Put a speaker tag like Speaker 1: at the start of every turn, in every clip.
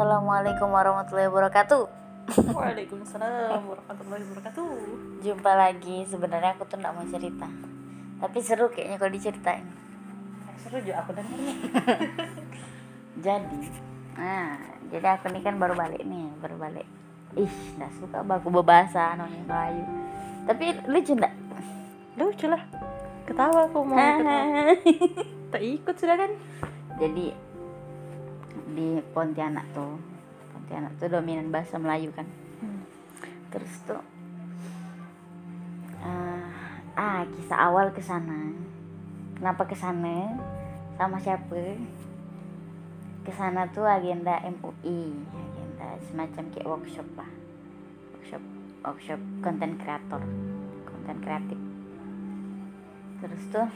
Speaker 1: Assalamualaikum warahmatullahi wabarakatuh.
Speaker 2: Waalaikumsalam warahmatullahi wabarakatuh.
Speaker 1: Jumpa lagi. Sebenarnya aku tuh nggak mau cerita, tapi seru kayaknya kalau diceritain.
Speaker 2: Eh, Seru juga aku dengar.
Speaker 1: Jadi, nah, jadi aku nih kan baru balik nih, baru balik. Ih, nggak suka baku berbahasa noni Melayu. Tapi lucu nggak?
Speaker 2: Lucu lah. Ketawa aku mau ketawa. Tak ikut sudah kan?
Speaker 1: jadi di Pontianak tuh, Pontianak tuh dominan bahasa Melayu kan.
Speaker 2: Hmm.
Speaker 1: Terus tuh, ah, ah kisah awal ke sana. Kenapa ke sana? Sama siapa? Ke sana tuh agenda MUI, agenda semacam kayak workshop lah, workshop workshop konten kreator, konten kreatif. Terus tuh,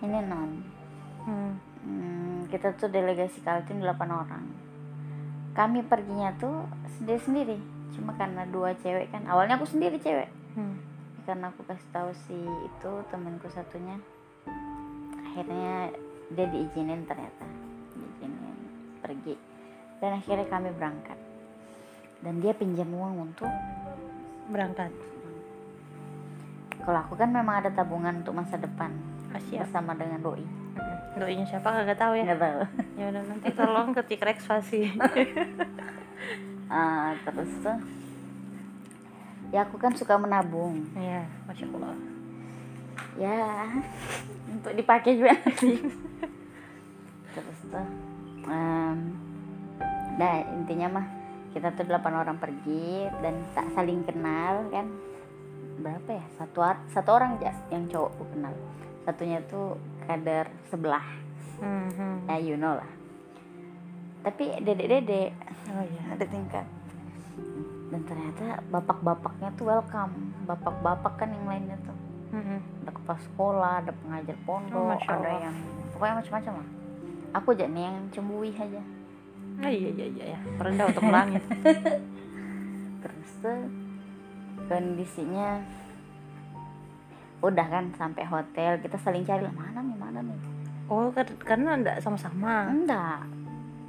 Speaker 1: ini non,
Speaker 2: Hmm.
Speaker 1: Hmm, kita tuh delegasi Kaltim 8 orang. Kami perginya tuh sendiri-sendiri. Cuma karena dua cewek kan. Awalnya aku sendiri cewek.
Speaker 2: Hmm.
Speaker 1: Karena aku kasih tahu si itu temanku satunya. Akhirnya dia diizinin ternyata. Diizinin pergi. Dan akhirnya kami berangkat. Dan dia pinjam uang untuk
Speaker 2: Berangkat.
Speaker 1: kalau aku kan memang ada tabungan untuk masa depan
Speaker 2: Ah, siap.
Speaker 1: bersama dengan doi.
Speaker 2: Doinya siapa kagak tahu ya.
Speaker 1: Nggak tahu.
Speaker 2: Ya udah nanti tolong ketik rekspasi.
Speaker 1: Ah, terus tuh ya aku kan suka menabung
Speaker 2: Iya, masya Allah.
Speaker 1: ya untuk dipakai juga nanti terus tuh em, nah intinya mah kita tuh delapan orang pergi dan tak saling kenal kan berapa ya satu satu orang aja yang cowokku kenal satunya tuh kader sebelah
Speaker 2: Hmm, hmm.
Speaker 1: ya you know lah tapi dedek dedek
Speaker 2: Oh iya.
Speaker 1: ada tingkat dan ternyata bapak-bapaknya tuh welcome bapak-bapak kan yang lainnya tuh
Speaker 2: Hmm, hmm.
Speaker 1: ada kepala sekolah ada pengajar
Speaker 2: Oh,
Speaker 1: pondok
Speaker 2: Masya
Speaker 1: ada yang pokoknya macam-macam lah aku aja nih yang cembui aja
Speaker 2: Ah, iya iya iya ya. Terendah untuk langit.
Speaker 1: terus tuh kondisinya udah kan sampai hotel kita saling cari mana nih mana nih
Speaker 2: Oh, kar- karena enggak sama-sama.
Speaker 1: enggak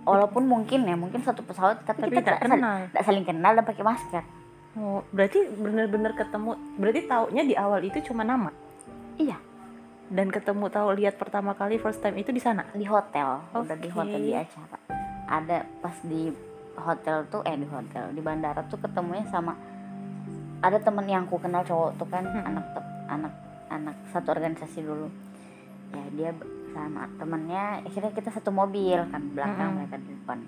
Speaker 1: walaupun mungkin ya mungkin satu pesawat tapi,
Speaker 2: Tapi
Speaker 1: kita
Speaker 2: tidak
Speaker 1: saling,
Speaker 2: kenal.
Speaker 1: tidak saling kenal dan pakai masker
Speaker 2: Oh, berarti benar-benar ketemu. Berarti taunya di awal itu cuma nama.
Speaker 1: iya
Speaker 2: Dan ketemu tahu lihat pertama kali first time itu di sana.
Speaker 1: di hotel udah di hotel di acara ada pas di hotel tuh eh di hotel di bandara tuh ketemunya sama ada temen yang aku kenal cowok tuh kan
Speaker 2: Hmm.
Speaker 1: anak te- anak anak satu organisasi dulu. Ya dia sama temennya akhirnya kita satu mobil kan belakang
Speaker 2: Mm-mm.
Speaker 1: mereka di depan.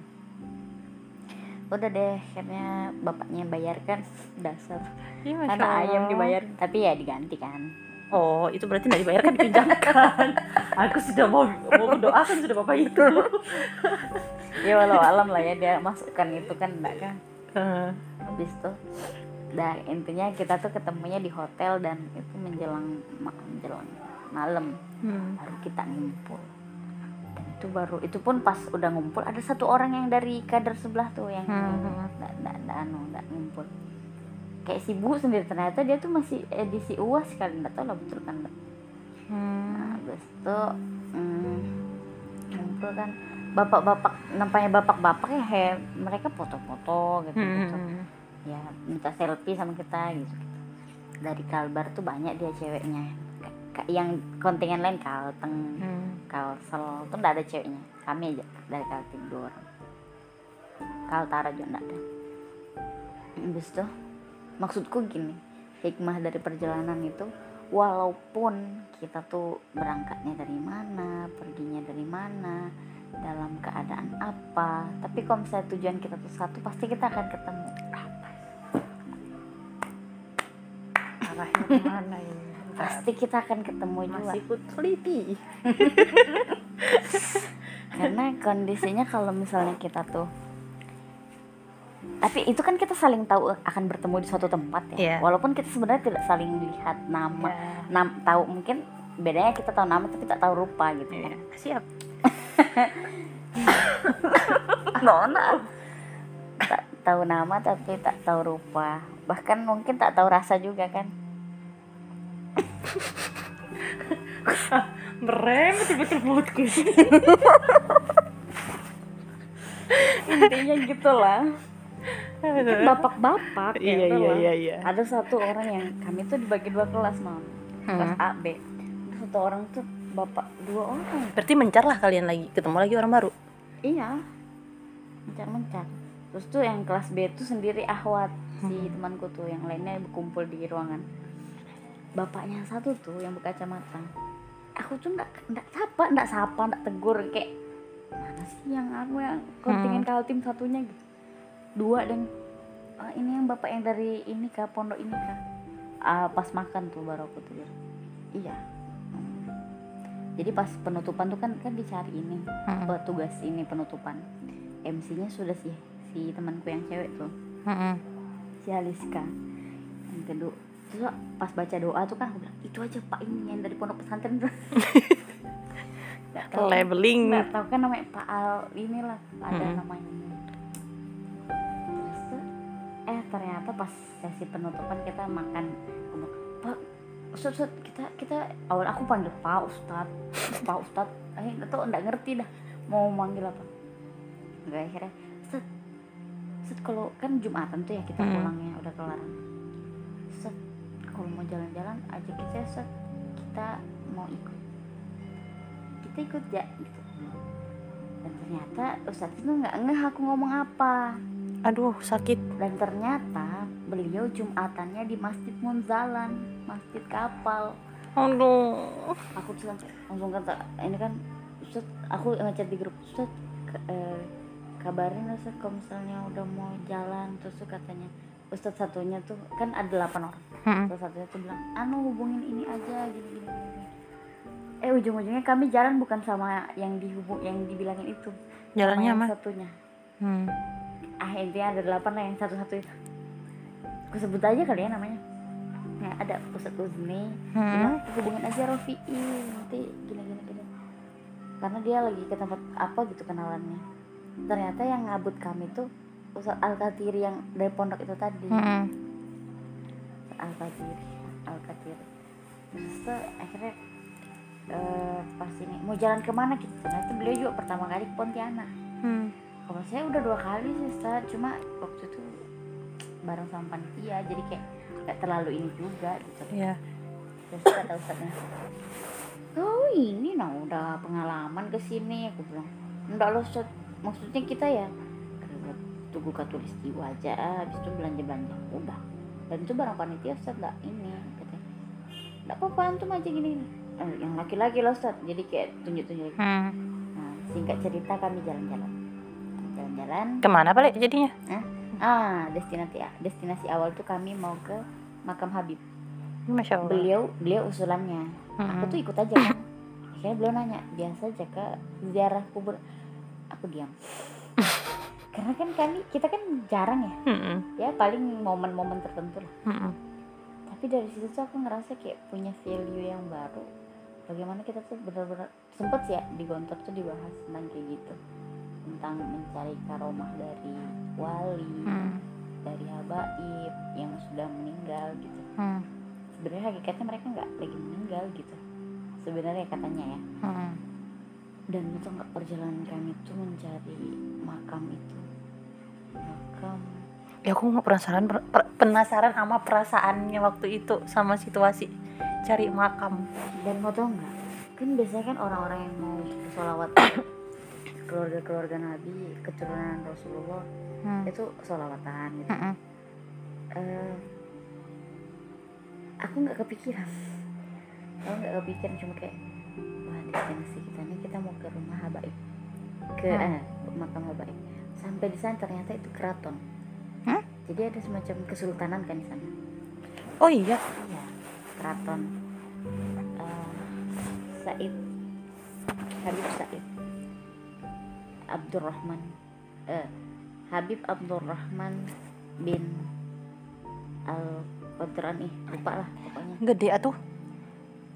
Speaker 1: Udah deh akhirnya bapaknya bayarkan dasar.
Speaker 2: Masya
Speaker 1: karena ayam dibayar tapi ya diganti kan.
Speaker 2: Oh, itu berarti tidak dibayarkan dipinjamkan. Aku sudah mau mau doakan sudah bapak itu.
Speaker 1: ya walau alam lah ya dia masukkan itu kan enggak kan?
Speaker 2: Eh,
Speaker 1: habis tuh dah intinya kita tuh ketemunya di hotel dan itu menjelang menjelang malam
Speaker 2: hmm.
Speaker 1: baru kita ngumpul dan itu baru itu pun pas udah ngumpul ada satu orang yang dari kader sebelah tuh yang
Speaker 2: Hmm, hmm.
Speaker 1: nggak nggak nggak anu nggak ngumpul kayak si bu sendiri ternyata dia tuh masih edisi uas kali nggak tahu lah betul kan nggak
Speaker 2: Hmm.
Speaker 1: nah, itu hmm, ngumpul kan bapak-bapak nampaknya bapak-bapak ya he, mereka foto-foto gitu gitu
Speaker 2: Hmm.
Speaker 1: Ya minta selfie sama kita gitu. Dari Kalbar tuh banyak dia ceweknya. Yang kontingen lain Kalteng
Speaker 2: Hmm.
Speaker 1: Kalsel tuh nggak ada ceweknya. Kami aja dari Kaltim dua orang Kaltara juga nggak ada. Habis itu maksudku gini hikmah dari perjalanan itu walaupun kita tuh berangkatnya dari mana perginya dari mana dalam keadaan apa tapi kalau misalnya tujuan kita tuh satu pasti kita akan ketemu
Speaker 2: Arahnya ke mana ini?
Speaker 1: pasti kita akan ketemu juga
Speaker 2: Masih teliti.
Speaker 1: karena kondisinya kalau misalnya kita tuh tapi itu kan kita saling tahu akan bertemu di suatu tempat ya
Speaker 2: Iya.
Speaker 1: walaupun kita sebenarnya tidak saling lihat nama
Speaker 2: Ya.
Speaker 1: nam tahu mungkin bedanya kita tahu nama tapi tak tahu rupa gitu
Speaker 2: Iya.
Speaker 1: ya
Speaker 2: Siap.
Speaker 1: nona tak tahu nama tapi tak tahu rupa bahkan mungkin tak tahu rasa juga kan
Speaker 2: Merem betul-betul mulutku.
Speaker 1: intinya gitulah bapak-bapak ya
Speaker 2: Iya, iya, iya, iya.
Speaker 1: ada satu orang yang kami tuh dibagi dua kelas mam kelas
Speaker 2: Hmm.
Speaker 1: A B Ada satu orang tuh bapak dua orang
Speaker 2: Berarti mencar lah kalian lagi, ketemu lagi orang baru.
Speaker 1: iya mencar-mencar terus tuh yang kelas B tuh sendiri ahwat si
Speaker 2: Hmm.
Speaker 1: temanku tuh yang lainnya berkumpul di ruangan bapaknya satu tuh yang berkacamata aku tuh ndak ndak sapa ndak sapa ndak tegur kayak mana sih yang aku yang kontingen kaltim satunya? Gitu. Dua dan "Ah, ini yang bapak yang dari ini kah pondok ini kah Ah, pas makan tuh baru aku tuh iya. Hmm. jadi pas penutupan tuh kan kan dicari ini
Speaker 2: Hmm.
Speaker 1: petugas ini penutupan. MC-nya sudah sih si temanku yang cewek tuh.
Speaker 2: Hmm.
Speaker 1: si Aliska. Yang kedua terus pas baca doa tuh kan aku bilang itu aja pak ini yang dari pondok pesantren Nggak tahu kan-
Speaker 2: Labeling.
Speaker 1: nggak tahu kan namanya Pak Al inilah ada
Speaker 2: Mm-mm.
Speaker 1: namanya terus tuh, eh ternyata pas sesi penutupan kita makan Pak Ustaz, Ustaz, kita kita awal aku panggil Pak Ustad Pak Ustad eh nggak tahu nggak ngerti dah mau manggil apa nggak akhirnya Ustaz Ustaz kalau kan Jumatan tuh ya kita
Speaker 2: Hmm.
Speaker 1: pulangnya udah kelar kalau mau jalan-jalan ajak kita Ustaz kita mau ikut. Kita ikut ya gitu. Dan ternyata Ustaz itu nggak ngeh aku ngomong apa.
Speaker 2: Aduh, sakit.
Speaker 1: dan ternyata beliau jumatannya di Masjid Munzalan Masjid Kapal.
Speaker 2: Aduh.
Speaker 1: aku tuh langsung, kata ini kan Ustaz aku ngechat di grup Ustaz ke- eh, kabarin Ustaz kalau misalnya udah mau jalan terus katanya Ustaz satunya tuh kan ada 8 orang
Speaker 2: Hmm.
Speaker 1: Terus satunya tuh bilang, anu hubungin ini aja gini gini gini. gini." Eh ujung-ujungnya kami jalan bukan sama yang dihubung yang dibilangin itu. Sama
Speaker 2: Jalannya
Speaker 1: yang
Speaker 2: mah.
Speaker 1: satunya.
Speaker 2: Hmm.
Speaker 1: Ah intinya ada delapan lah yang satu-satu itu. Aku sebut aja kali ya namanya. Nah ada Uzni,
Speaker 2: Hmm.
Speaker 1: bilang hubungin aja Rofi'i nanti gini gini gini. Karena dia lagi ke tempat apa gitu kenalannya. Ternyata yang ngabut kami tuh Ustadz Al-Katiri yang dari pondok itu tadi.
Speaker 2: Hmm.
Speaker 1: Al-Qadir Al-Qadir. Terus tuh akhirnya eh, pas ini mau jalan ke mana gitu. Ternyata beliau juga pertama kali ke Pontianak.
Speaker 2: Hmm.
Speaker 1: kalau saya udah dua kali sih Ustaz. Cuma waktu itu bareng sama panitia jadi kayak gak terlalu ini juga gitu.
Speaker 2: Iya.
Speaker 1: terus kata Ustaznya oh ini nah udah pengalaman ke sini. Aku bilang enggak loh Ustaz. Maksudnya kita ya "Kalau tunggu katulistiwa aja. Habis itu belanja belanja udah dan itu barang panitia Ustaz enggak ini katanya. Enggak apa-apa antum aja gini, gini. Eh, yang laki-laki loh Ustaz. Jadi kayak tunjuk-tunjuk.
Speaker 2: Hmm.
Speaker 1: nah, singkat cerita kami jalan-jalan. Jalan-jalan.
Speaker 2: Ke mana balik jadinya?
Speaker 1: ah destinasi destinasi awal tuh kami mau ke makam Habib.
Speaker 2: Masya Allah.
Speaker 1: beliau beliau usulannya. Aku
Speaker 2: Hmm.
Speaker 1: tuh ikut aja kan. Akhirnya beliau nanya biasa aja ke ziarah kubur? Aku diam karena kan kami kita kan jarang ya
Speaker 2: Hmm.
Speaker 1: ya paling momen-momen tertentu lah
Speaker 2: Hmm.
Speaker 1: tapi dari situ tuh aku ngerasa kayak punya value yang baru bagaimana kita tuh benar-benar sempet sih ya di gontor tuh dibahas tentang kayak gitu tentang mencari karomah dari wali
Speaker 2: Hmm.
Speaker 1: dari habaib yang sudah meninggal gitu
Speaker 2: Hmm.
Speaker 1: sebenarnya hakikatnya mereka nggak lagi meninggal gitu sebenarnya katanya ya
Speaker 2: Hmm.
Speaker 1: dan itu nggak perjalanan kami tuh mencari makam itu
Speaker 2: Ya aku nggak penasaran per- penasaran sama perasaannya waktu itu sama situasi cari makam.
Speaker 1: dan mau tau nggak kan biasanya kan orang-orang yang mau sholawat keluarga-keluarga nabi keturunan rasulullah
Speaker 2: Hmm.
Speaker 1: itu sholawatan gitu
Speaker 2: Hmm.
Speaker 1: Eh, aku nggak kepikiran aku nggak kepikiran cuma kayak wah destinasi kita nih kita mau ke rumah habaib ke
Speaker 2: Hmm.
Speaker 1: eh, makam habaib sampai di sana ternyata itu keraton.
Speaker 2: Hmm?
Speaker 1: jadi ada semacam kesultanan kan di sana?
Speaker 2: Oh iya.
Speaker 1: iya keraton. Eh, Said Habib Said Abdurrahman eh, Habib Abdurrahman bin Al Qadrani lupa lah pokoknya.
Speaker 2: Gede atuh.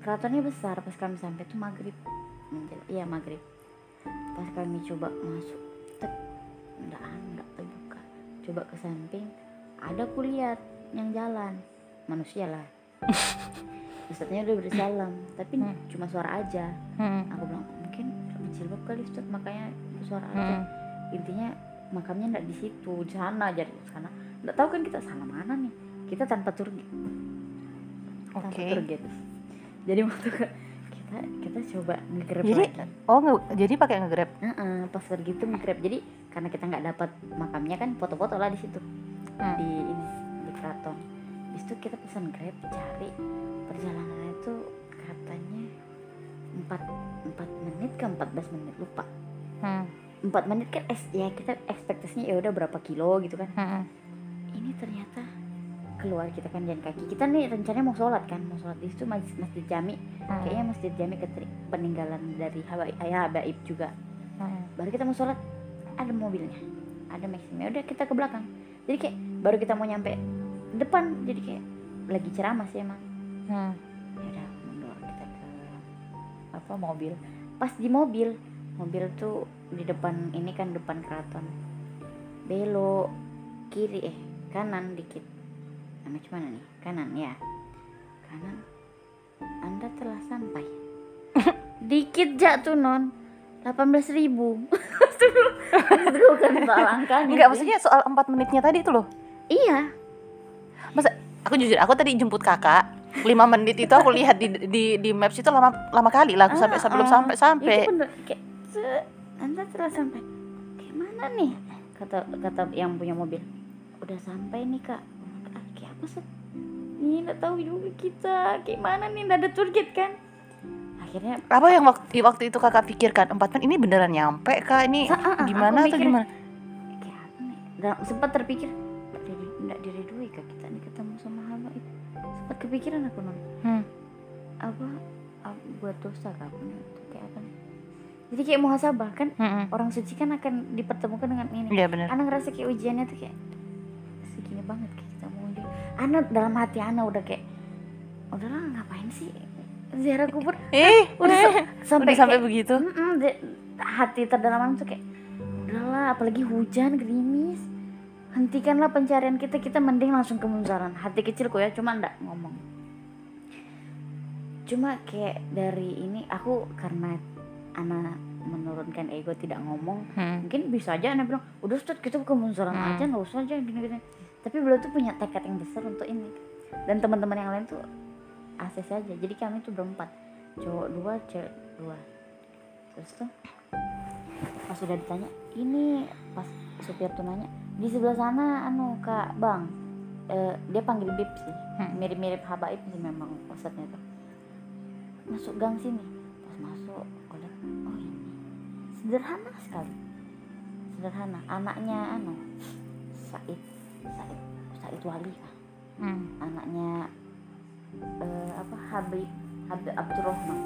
Speaker 1: keratonnya besar pas kami sampai tuh maghrib. Iya maghrib. Pas kami coba masuk tek enggak enggak terbuka coba ke samping ada kulihat yang jalan manusia lah Ustadznya udah bersalam tapi
Speaker 2: Hmm.
Speaker 1: cuma suara aja
Speaker 2: Hmm.
Speaker 1: aku bilang mungkin jilbab kali Ustadz makanya suara aja
Speaker 2: Hmm.
Speaker 1: intinya makamnya nggak di situ di sana jadi sana nggak tahu kan kita sana mana nih kita tanpa tur tanpa
Speaker 2: Oke.
Speaker 1: tour guide. jadi waktu ke- kita kita coba nge-grab
Speaker 2: Jadi-
Speaker 1: lagi
Speaker 2: Oh, nge- jadi pakai nge-grab.
Speaker 1: Heeh, pas pergi itu nge-grab jadi karena kita nggak dapat makamnya kan foto-foto lah di situ
Speaker 2: Hmm.
Speaker 1: di ini di keraton di situ kita pesan grab cari perjalanannya itu katanya 4 4 menit ke 14 menit lupa
Speaker 2: Hmm.
Speaker 1: 4 menit kan es, ya kita ekspektasinya ya udah berapa kilo gitu kan
Speaker 2: Hmm.
Speaker 1: ini ternyata keluar kita kan jalan kaki. Kita nih rencananya mau sholat kan mau sholat di situ masjid, masjid jami.
Speaker 2: Hmm.
Speaker 1: kayaknya masjid jami keteri- peninggalan dari habaib ayah habaib juga.
Speaker 2: Hmm.
Speaker 1: baru kita mau sholat ada mobilnya ada maxim ya udah kita ke belakang. Jadi kayak baru kita mau nyampe depan jadi kayak lagi ceramah sih emang.
Speaker 2: Hmm.
Speaker 1: ya udah mundur kita ke apa mobil. Pas di mobil mobil tuh di depan ini kan depan keraton. Belok kiri eh kanan dikit nah cuman nih? Kanan ya. Kanan. Anda telah sampai. Dikit jatuh non. 18.000 ribu. Itu bukan soal angkanya
Speaker 2: Enggak, maksudnya soal 4 menitnya tadi itu loh.
Speaker 1: iya.
Speaker 2: Masa aku jujur, aku tadi jemput kakak. 5 menit itu aku lihat di di di maps itu lama lama kali lah aku sampai
Speaker 1: Ah,
Speaker 2: sebelum
Speaker 1: ah.
Speaker 2: sampai sampai.
Speaker 1: itu bener kayak "Se- anda telah sampai. Kayak mana nih? Kata kata yang punya mobil. Udah sampai nih kak sih ini nggak tahu juga kita. Kayak mana nih nggak ada guide kan? Akhirnya
Speaker 2: Apa yang waktu waktu itu kakak pikirkan? 4 menit ini beneran nyampe kak? Ini
Speaker 1: Sa- ah, ah,
Speaker 2: gimana atau
Speaker 1: mikir,
Speaker 2: gimana?
Speaker 1: Dan sempat terpikir "Diri- nggak diridui kak kita nih ketemu sama hamba itu. Sempat kepikiran aku non
Speaker 2: Hmm.
Speaker 1: apa, apa buat dosa kak aku kayak apa nih? Jadi kayak muhasabah kan
Speaker 2: Mm-mm.
Speaker 1: orang suci kan akan dipertemukan dengan ini.
Speaker 2: Iya bener.
Speaker 1: Ana ngerasa kayak ujiannya tuh kayak Ana dalam hati Ana udah kayak udahlah ngapain sih ziarah kubur
Speaker 2: Eh,
Speaker 1: udah
Speaker 2: eh,
Speaker 1: sa- sampai
Speaker 2: sampai begitu.
Speaker 1: Mm-mm, de- hati terdalam tuh kayak udahlah apalagi hujan gerimis hentikanlah pencarian kita kita mending langsung ke munzaran hati kecilku ya cuma ndak ngomong cuma kayak dari ini aku karena Ana menurunkan ego tidak ngomong
Speaker 2: Hmm.
Speaker 1: mungkin bisa aja anak bilang udah Ustaz kita ke munzaran
Speaker 2: Hmm.
Speaker 1: aja nggak usah aja gini gini tapi beliau tuh punya tekad yang besar untuk ini. Dan teman-teman yang lain tuh ACC aja. Jadi kami tuh berempat. Cowok dua cewek dua. Terus tuh pas sudah ditanya ini pas supir tuh nanya di sebelah sana anu kak bang. Eh, dia panggil bib sih.
Speaker 2: Hmm.
Speaker 1: mirip-mirip habaib sih memang ustadznya tuh. Masuk gang sini. Pas masuk aku lihat oh ini sederhana sekali. Sederhana. Anaknya anu Said Said Said Wali kan
Speaker 2: Hmm.
Speaker 1: anaknya eh, apa Habib Habib Abdurrahman.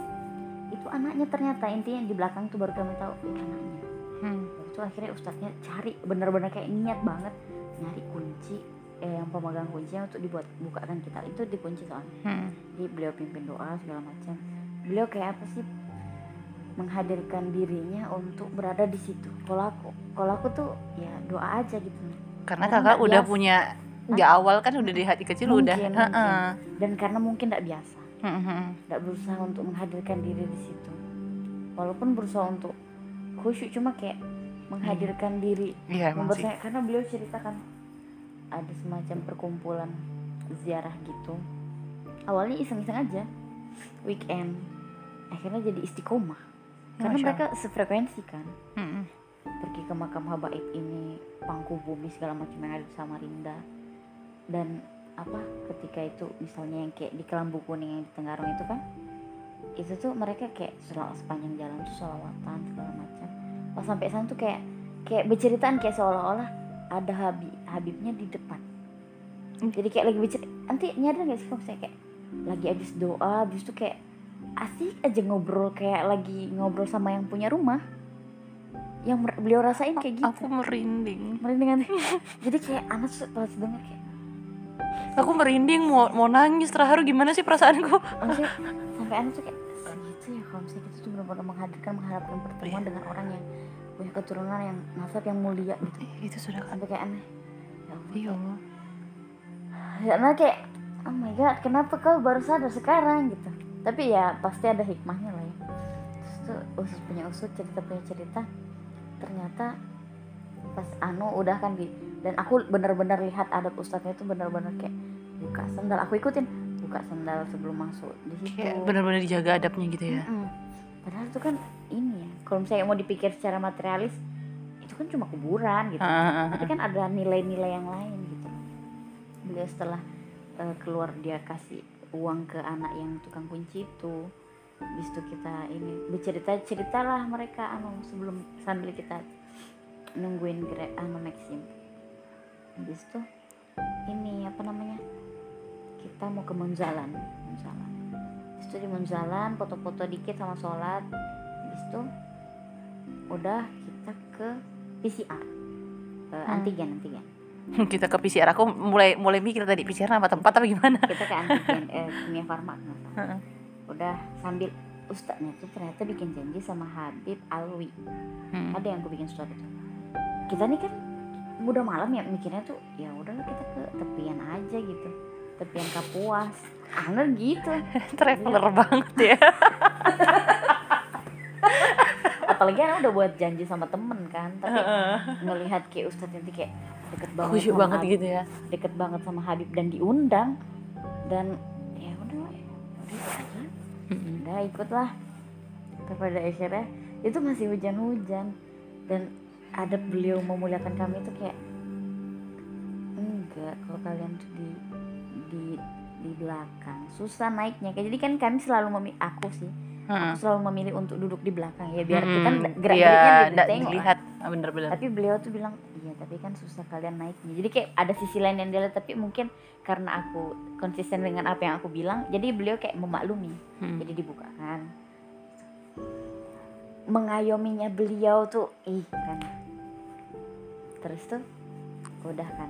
Speaker 1: Itu anaknya ternyata intinya di belakang tuh baru kami tahu itu anaknya.
Speaker 2: Hmm.
Speaker 1: Itu akhirnya ustadznya cari bener-bener kayak niat banget nyari kunci eh yang pemegang kuncinya untuk dibuat bukakan kita itu dikunci soalnya.
Speaker 2: Hmm.
Speaker 1: jadi beliau pimpin doa segala macam. Beliau kayak apa sih menghadirkan dirinya untuk berada di situ. Kalau aku kalau aku tuh ya doa aja gitu
Speaker 2: Karena kakak udah
Speaker 1: biasa.
Speaker 2: punya di awal kan udah di hati kecil
Speaker 1: Mungkin,
Speaker 2: udah.
Speaker 1: mungkin.
Speaker 2: Heeh.
Speaker 1: dan karena mungkin tidak biasa
Speaker 2: Hmm, hmm,
Speaker 1: tidak berusaha untuk menghadirkan diri di situ walaupun berusaha untuk khusyuk cuma kayak menghadirkan diri
Speaker 2: emang sih.
Speaker 1: membersih karena beliau ceritakan ada semacam perkumpulan ziarah gitu awalnya iseng-iseng aja weekend akhirnya jadi istiqomah karena
Speaker 2: Masya
Speaker 1: mereka sefrekuensi kan
Speaker 2: Hmm.
Speaker 1: Pergi ke makam habaib ini pangku bumi segala macam yang ada di Samarinda. Dan apa ketika itu misalnya yang kayak di kelambu kuning yang di Tenggarong itu kan itu tuh mereka kayak sel- sepanjang jalan tuh sholawatan segala macam. Pas sampai sana tuh kayak kayak berceritaan kayak seolah-olah ada habib habibnya di depan. Jadi kayak lagi bercerita nanti nyadar gak sih kalau saya kayak lagi habis doa habis itu kayak asik aja ngobrol kayak lagi ngobrol sama yang punya rumah yang beliau rasain kayak gitu
Speaker 2: Aku merinding.
Speaker 1: merinding jadi kayak anak tuh pas denger kayak
Speaker 2: Aku merinding mau mau nangis terharu gimana sih perasaanku?
Speaker 1: maksudnya sampai anak tuh kayak segitu ya kalau misalnya kita tuh benar-benar menghadirkan mengharapkan pertemuan
Speaker 2: Iya.
Speaker 1: dengan orang yang punya keturunan yang nasab yang mulia gitu
Speaker 2: Itu sudah kan.
Speaker 1: sampai kayak aneh ya Allah
Speaker 2: Iya.
Speaker 1: ya nah kayak oh my god kenapa kau baru sadar sekarang gitu tapi ya pasti ada hikmahnya lah ya terus tuh usus punya usut cerita punya cerita ternyata pas anu udah kan di dan aku bener-bener lihat adab ustadznya itu bener-bener kayak buka sendal. Aku ikutin buka sendal sebelum masuk. Di situ.
Speaker 2: Kayak benar-benar dijaga adabnya gitu ya?
Speaker 1: Mm-mm. padahal itu kan ini ya kalau misalnya mau dipikir secara materialis itu kan cuma kuburan gitu.
Speaker 2: Ah, ah, ah,
Speaker 1: tapi kan ada nilai-nilai yang lain gitu. Beliau setelah eh, keluar dia kasih uang ke anak yang tukang kunci itu Habis itu kita ini bercerita ceritalah mereka anu sebelum sambil kita nungguin grab anu Maxim. Habis itu ini apa namanya kita mau ke Munzalan Munzalan habis itu di Munzalan foto-foto dikit sama sholat. Habis itu udah kita ke PCR Eh,
Speaker 2: Hmm.
Speaker 1: antigen antigen.
Speaker 2: Kita ke PCR aku mulai mulai mikir tadi PCR apa tempat apa gimana?
Speaker 1: Kita ke antigen eh, kimia farma nggak salah.
Speaker 2: Heeh.
Speaker 1: Udah sambil ustadznya tuh ternyata bikin janji sama Habib Alwi.
Speaker 2: Hmm.
Speaker 1: ada yang aku bikin story tuh kita nih kan udah malam ya mikirnya tuh ya udahlah kita ke tepian aja gitu. Tepian Kapuas. Anger gitu.
Speaker 2: Traveler banget ya.
Speaker 1: Apalagi anak udah buat janji sama temen kan tapi ngelihat kayak ustadz nanti kayak deket banget
Speaker 2: khusyuk
Speaker 1: sama
Speaker 2: banget
Speaker 1: Habib,
Speaker 2: gitu ya.
Speaker 1: Deket banget sama Habib dan diundang. Dan ya udah lah, udah udah ikutlah. Kepada akhirnya itu masih hujan-hujan. Dan ada beliau memuliakan kami itu kayak enggak kalau kalian tuh di di di belakang. Susah naiknya. Kayak jadi kan kami selalu memilih aku sih Aku selalu memilih untuk duduk di belakang ya biar kita
Speaker 2: Mm-mm.
Speaker 1: gerak geriknya ditengok lah.
Speaker 2: dilihat. Ah, bener-bener
Speaker 1: tapi beliau tuh bilang iya tapi kan susah kalian naiknya. Jadi kayak ada sisi lain yang dia lihat tapi mungkin karena aku konsisten dengan apa yang aku bilang jadi beliau kayak memaklumi.
Speaker 2: Hmm.
Speaker 1: jadi dibukakan. Mengayominya beliau tuh ih kan. Terus tuh udah kan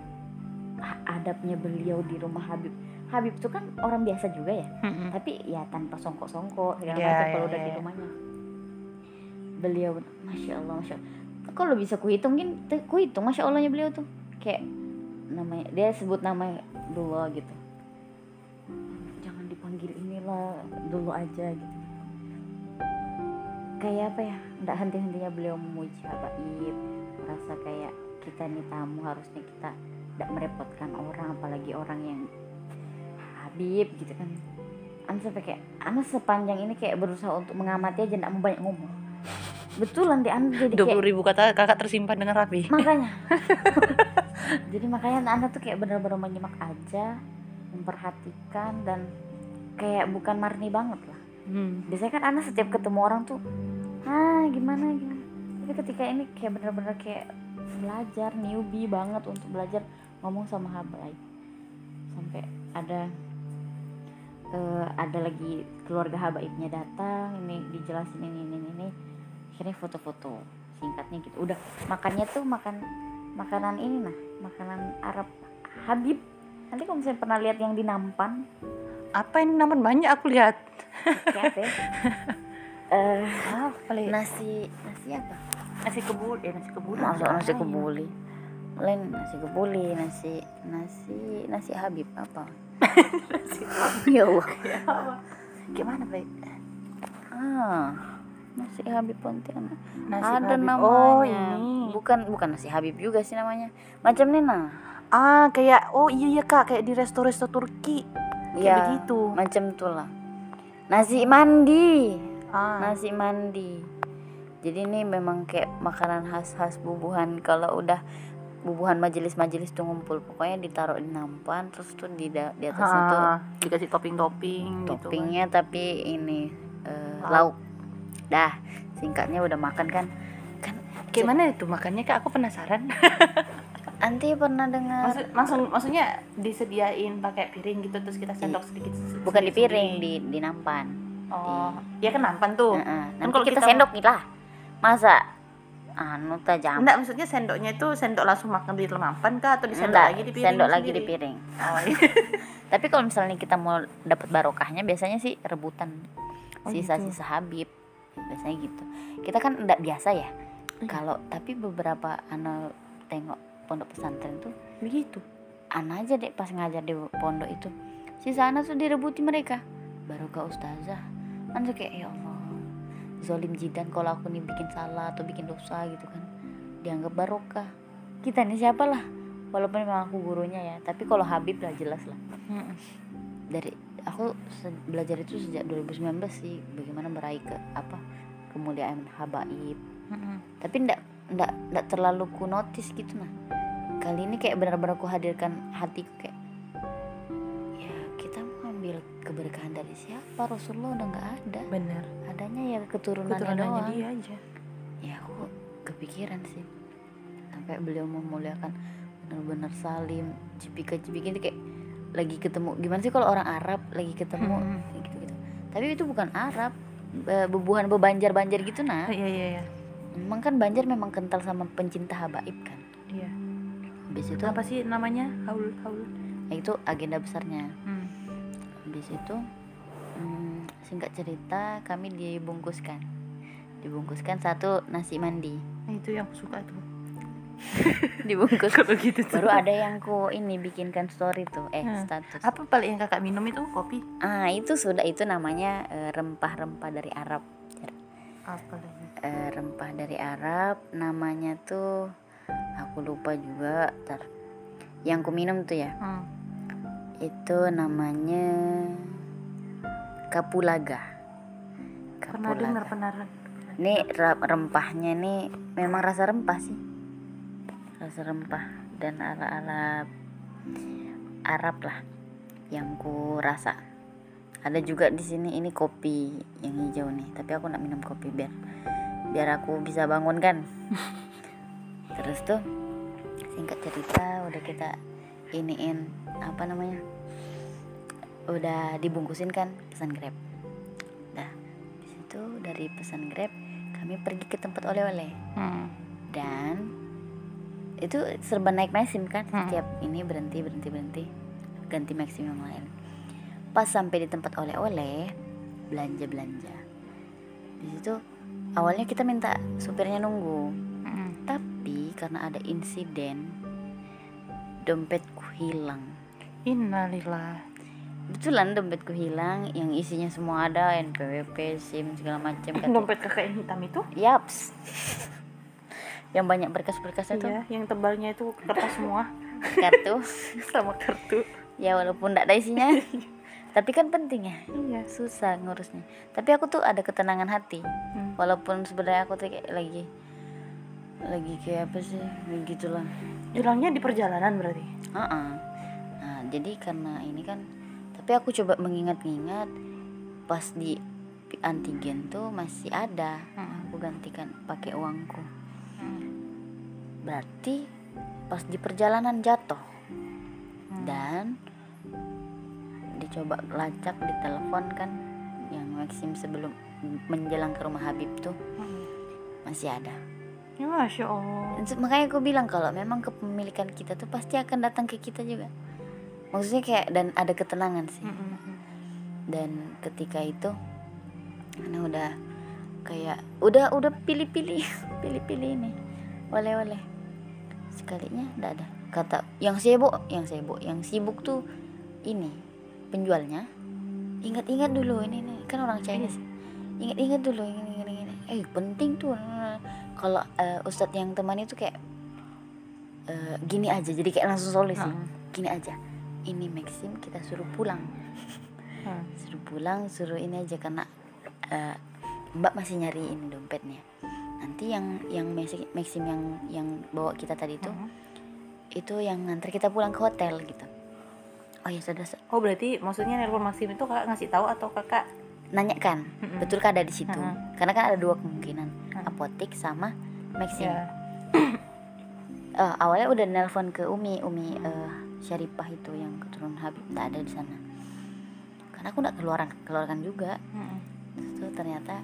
Speaker 1: adabnya beliau di rumah Habib Habib tuh kan orang biasa juga ya.
Speaker 2: Mm-mm.
Speaker 1: tapi ya tanpa songkok-songkok segala
Speaker 2: Ya,
Speaker 1: macam
Speaker 2: ya,
Speaker 1: kalau udah
Speaker 2: ya,
Speaker 1: di
Speaker 2: ya.
Speaker 1: rumahnya. Beliau masya Allah masya Allah. Kalau bisa kuhitungin kuhitung masya Allahnya beliau tuh. Kayak namanya dia sebut nama dulu gitu. Jangan dipanggil inilah dulu aja gitu. Kayak apa ya? Nggak henti-hentinya beliau memuji habaib merasa kayak kita nih tamu harusnya kita tidak merepotkan orang apalagi orang yang Habib gitu kan. Ana sampai kayak Ana sepanjang ini kayak berusaha untuk mengamati aja tidak mau banyak ngomong. Betulan di Ana jadi
Speaker 2: dua
Speaker 1: kayak
Speaker 2: puluh ribu kata kakak tersimpan dengan rapi.
Speaker 1: Makanya. Jadi makanya Anda tuh kayak benar-benar menyimak aja memperhatikan dan kayak bukan marni banget lah.
Speaker 2: Hmm.
Speaker 1: biasanya kan Anda setiap ketemu orang tuh ah gimana gimana? Tapi ketika ini kayak benar-benar kayak belajar newbie banget untuk belajar ngomong sama habaib sampai ada eh, ada lagi keluarga habaibnya datang ini dijelasin ini ini ini, akhirnya foto-foto singkatnya gitu. Udah makannya tuh makan makanan ini nah makanan Arab Habib. Nanti kalau misalnya pernah lihat yang di Nampan.
Speaker 2: Apa ini namun banyak aku lihat.
Speaker 1: Apa ya? Eh,
Speaker 2: ah paling
Speaker 1: nasi nasi apa?
Speaker 2: Nasi kebul ya nasi kebul
Speaker 1: masuk nasi kebuli. Lain nasi kebuli nasi nasi nasi Habib apa ya Allah. Gimana baik ah nasi Habib Pontianak.
Speaker 2: Nasi
Speaker 1: ada
Speaker 2: Habib.
Speaker 1: namanya.
Speaker 2: oh ini.
Speaker 1: Bukan bukan nasi Habib juga sih namanya. Macam nih nah
Speaker 2: ah kayak oh iya iya kak. Kayak di resto-resto Turki. Kayak
Speaker 1: Iya,
Speaker 2: begitu.
Speaker 1: macam tuh lah. Nasi mandi.
Speaker 2: Ah.
Speaker 1: Nasi mandi. Jadi ini memang kayak makanan khas-khas bubuhan kalau udah bubuhan majelis-majelis tuh ngumpul. Pokoknya ditaruh di nampan terus tuh di di atasnya tuh
Speaker 2: Ah, dikasih topping-topping gitu kan.
Speaker 1: toppingnya tapi ini eh,
Speaker 2: Lauk.
Speaker 1: lauk. Dah singkatnya udah makan kan. Kan
Speaker 2: gimana itu makannya kak? Aku penasaran.
Speaker 1: Anti pernah dengar.
Speaker 2: Maksud, langsung maksudnya disediain pakai piring gitu terus kita sendok sedikit
Speaker 1: bukan di
Speaker 2: sedikit
Speaker 1: piring di di nampan.
Speaker 2: Oh ya kan nampan tuh.
Speaker 1: Heeh,
Speaker 2: Kan
Speaker 1: nanti
Speaker 2: kalau
Speaker 1: kita,
Speaker 2: kita-
Speaker 1: sendok nih lah. Masa anu tajam
Speaker 2: enggak maksudnya sendoknya itu sendok langsung makan di nampan kah atau disendok
Speaker 1: Enggak,
Speaker 2: lagi di piring
Speaker 1: sendok lagi di piring
Speaker 2: oh, iya.
Speaker 1: Tapi kalau misalnya kita mau dapat barokahnya biasanya sih rebutan
Speaker 2: Oh,
Speaker 1: sisa-sisa Habib. Biasanya gitu. Kita kan enggak biasa ya.
Speaker 2: Iya.
Speaker 1: Kalau tapi beberapa anak tengok pondok pesantren tuh
Speaker 2: begitu
Speaker 1: ana aja deh pas ngajar di pondok itu. Sisa anak tuh direbuti mereka. Barokah ustazah. Kan kayak ya Allah. Zolim jidan kalau aku nih bikin salah atau bikin dosa gitu kan. dianggap barokah. Kita nih siapa lah walaupun memang aku gurunya ya tapi kalau Habib lah jelas lah. Dari aku belajar itu sejak 2019 sih bagaimana meraih ke apa kemuliaan habaib. Tapi ndak ndak ndak terlalu ku notice gitu nah. Kali ini kayak benar-benar ku hadirkan hatiku kayak keberkahan dari siapa? Rasulullah udah nggak ada.
Speaker 2: Bener
Speaker 1: adanya ya keturunannya,
Speaker 2: keturunannya
Speaker 1: doang.
Speaker 2: dia aja.
Speaker 1: Ya aku kepikiran sih. Sampai beliau memuliakan benar-benar salim cipika cipiki itu kayak lagi ketemu. Gimana sih kalau orang Arab lagi ketemu?
Speaker 2: Mm-mm.
Speaker 1: gitu gitu. Tapi itu bukan Arab. Be- bebuhan bebanjar banjar gitu nah
Speaker 2: Ah, iya iya iya.
Speaker 1: Memang kan banjar memang kental sama pencinta habaib kan?
Speaker 2: Iya.
Speaker 1: Habis itu
Speaker 2: apa sih namanya? Haul haul.
Speaker 1: Ya itu agenda besarnya.
Speaker 2: Hmm.
Speaker 1: Habis itu hmm, singkat cerita kami dibungkuskan. Dibungkuskan satu nasi mandi.
Speaker 2: Nah, itu yang aku suka tuh.
Speaker 1: Dibungkus.
Speaker 2: Kalau gitu tuh.
Speaker 1: Baru ada yang ku ini bikinkan story tuh eh
Speaker 2: Hmm.
Speaker 1: status.
Speaker 2: apa paling yang kakak minum itu? Kopi?
Speaker 1: Ah itu sudah itu namanya eh, rempah-rempah dari Arab.
Speaker 2: Apa lagi?
Speaker 1: Eh, rempah dari Arab namanya tuh aku lupa juga Ntar. yang ku minum tuh ya?
Speaker 2: Hmm.
Speaker 1: Itu namanya kapulaga.
Speaker 2: Pernah dengar pernah
Speaker 1: ini rempahnya nih memang rasa rempah sih. Rasa rempah dan ala-ala Arab lah yang ku rasa. Ada juga di sini ini kopi yang hijau nih tapi aku nak minum kopi biar biar aku bisa bangun kan terus tuh singkat cerita udah kita iniin apa namanya udah dibungkusin kan pesan grab dah di situ dari pesan grab kami pergi ke tempat oleh-oleh
Speaker 2: hmm.
Speaker 1: dan itu serba naik maxim kan
Speaker 2: Hmm.
Speaker 1: setiap ini berhenti berhenti berhenti ganti yang lain pas sampai di tempat oleh-oleh belanja belanja di situ awalnya kita minta supirnya nunggu
Speaker 2: Hmm.
Speaker 1: tapi karena ada insiden dompetku hilang.
Speaker 2: Innalillah
Speaker 1: betulan dompetku hilang yang isinya semua ada NPWP SIM segala macam kata
Speaker 2: dompet kakak yang hitam itu?
Speaker 1: Yaps yang banyak berkas-berkasnya tuh.
Speaker 2: Iya yang tebalnya itu kertas semua.
Speaker 1: Kartu.
Speaker 2: Sama kartu.
Speaker 1: Ya walaupun tidak ada isinya. Tapi kan penting ya.
Speaker 2: Iya.
Speaker 1: Susah ngurusnya. Tapi aku tuh ada ketenangan hati.
Speaker 2: Hmm.
Speaker 1: walaupun sebenarnya aku tuh kayak lagi lagi kayak apa sih begitulah
Speaker 2: hilangnya di perjalanan berarti
Speaker 1: Heeh. nah jadi karena ini kan tapi aku coba mengingat-ingat pas di antigen tuh masih ada
Speaker 2: Hmm.
Speaker 1: aku gantikan pakai uangku
Speaker 2: Hmm.
Speaker 1: berarti pas di perjalanan jatuh
Speaker 2: Hmm.
Speaker 1: dan dicoba lacak di telepon kan yang Maxim sebelum menjelang ke rumah Habib tuh
Speaker 2: Hmm.
Speaker 1: masih ada
Speaker 2: ya masya allah.
Speaker 1: Makanya aku bilang kalau memang kepemilikan kita tuh pasti akan datang ke kita juga. Maksudnya kayak dan ada ketenangan sih.
Speaker 2: Hmm, hmm,
Speaker 1: dan ketika itu karena udah kayak udah udah pilih-pilih pilih-pilih ini. Oleh-oleh. Sekalinya enggak ada. Kata yang sibuk yang sibuk. Yang sibuk tuh ini penjualnya. Ingat-ingat dulu ini, ini. Kan orang Chinese. Ingat-ingat dulu ini ini ini. Eh penting tuh kalau eh, ustadz yang teman itu kayak eh, gini aja jadi kayak langsung solusi
Speaker 2: Hmm.
Speaker 1: gini aja ini Maxim kita suruh pulang
Speaker 2: Hmm.
Speaker 1: suruh pulang suruh ini aja karena eh, mbak masih nyari ini dompetnya nanti yang yang Maxi- Maxim yang yang bawa kita tadi itu
Speaker 2: Hmm.
Speaker 1: itu yang nganter kita pulang ke hotel gitu oh ya sudah su-
Speaker 2: oh berarti maksudnya nelpon Maxim itu kakak ngasih tahu atau kakak
Speaker 1: nanya kan
Speaker 2: Mm-mm.
Speaker 1: betul ada di situ
Speaker 2: Mm-mm.
Speaker 1: karena kan ada dua kemungkinan. Apotik sama Maxim
Speaker 2: ya
Speaker 1: Eh, awalnya udah nelpon ke Umi Umi eh, Syarifah itu yang keturunan Habib tak ada di sana. Karena aku nggak keluaran keluarkan juga.
Speaker 2: Hmm.
Speaker 1: Terus tuh ternyata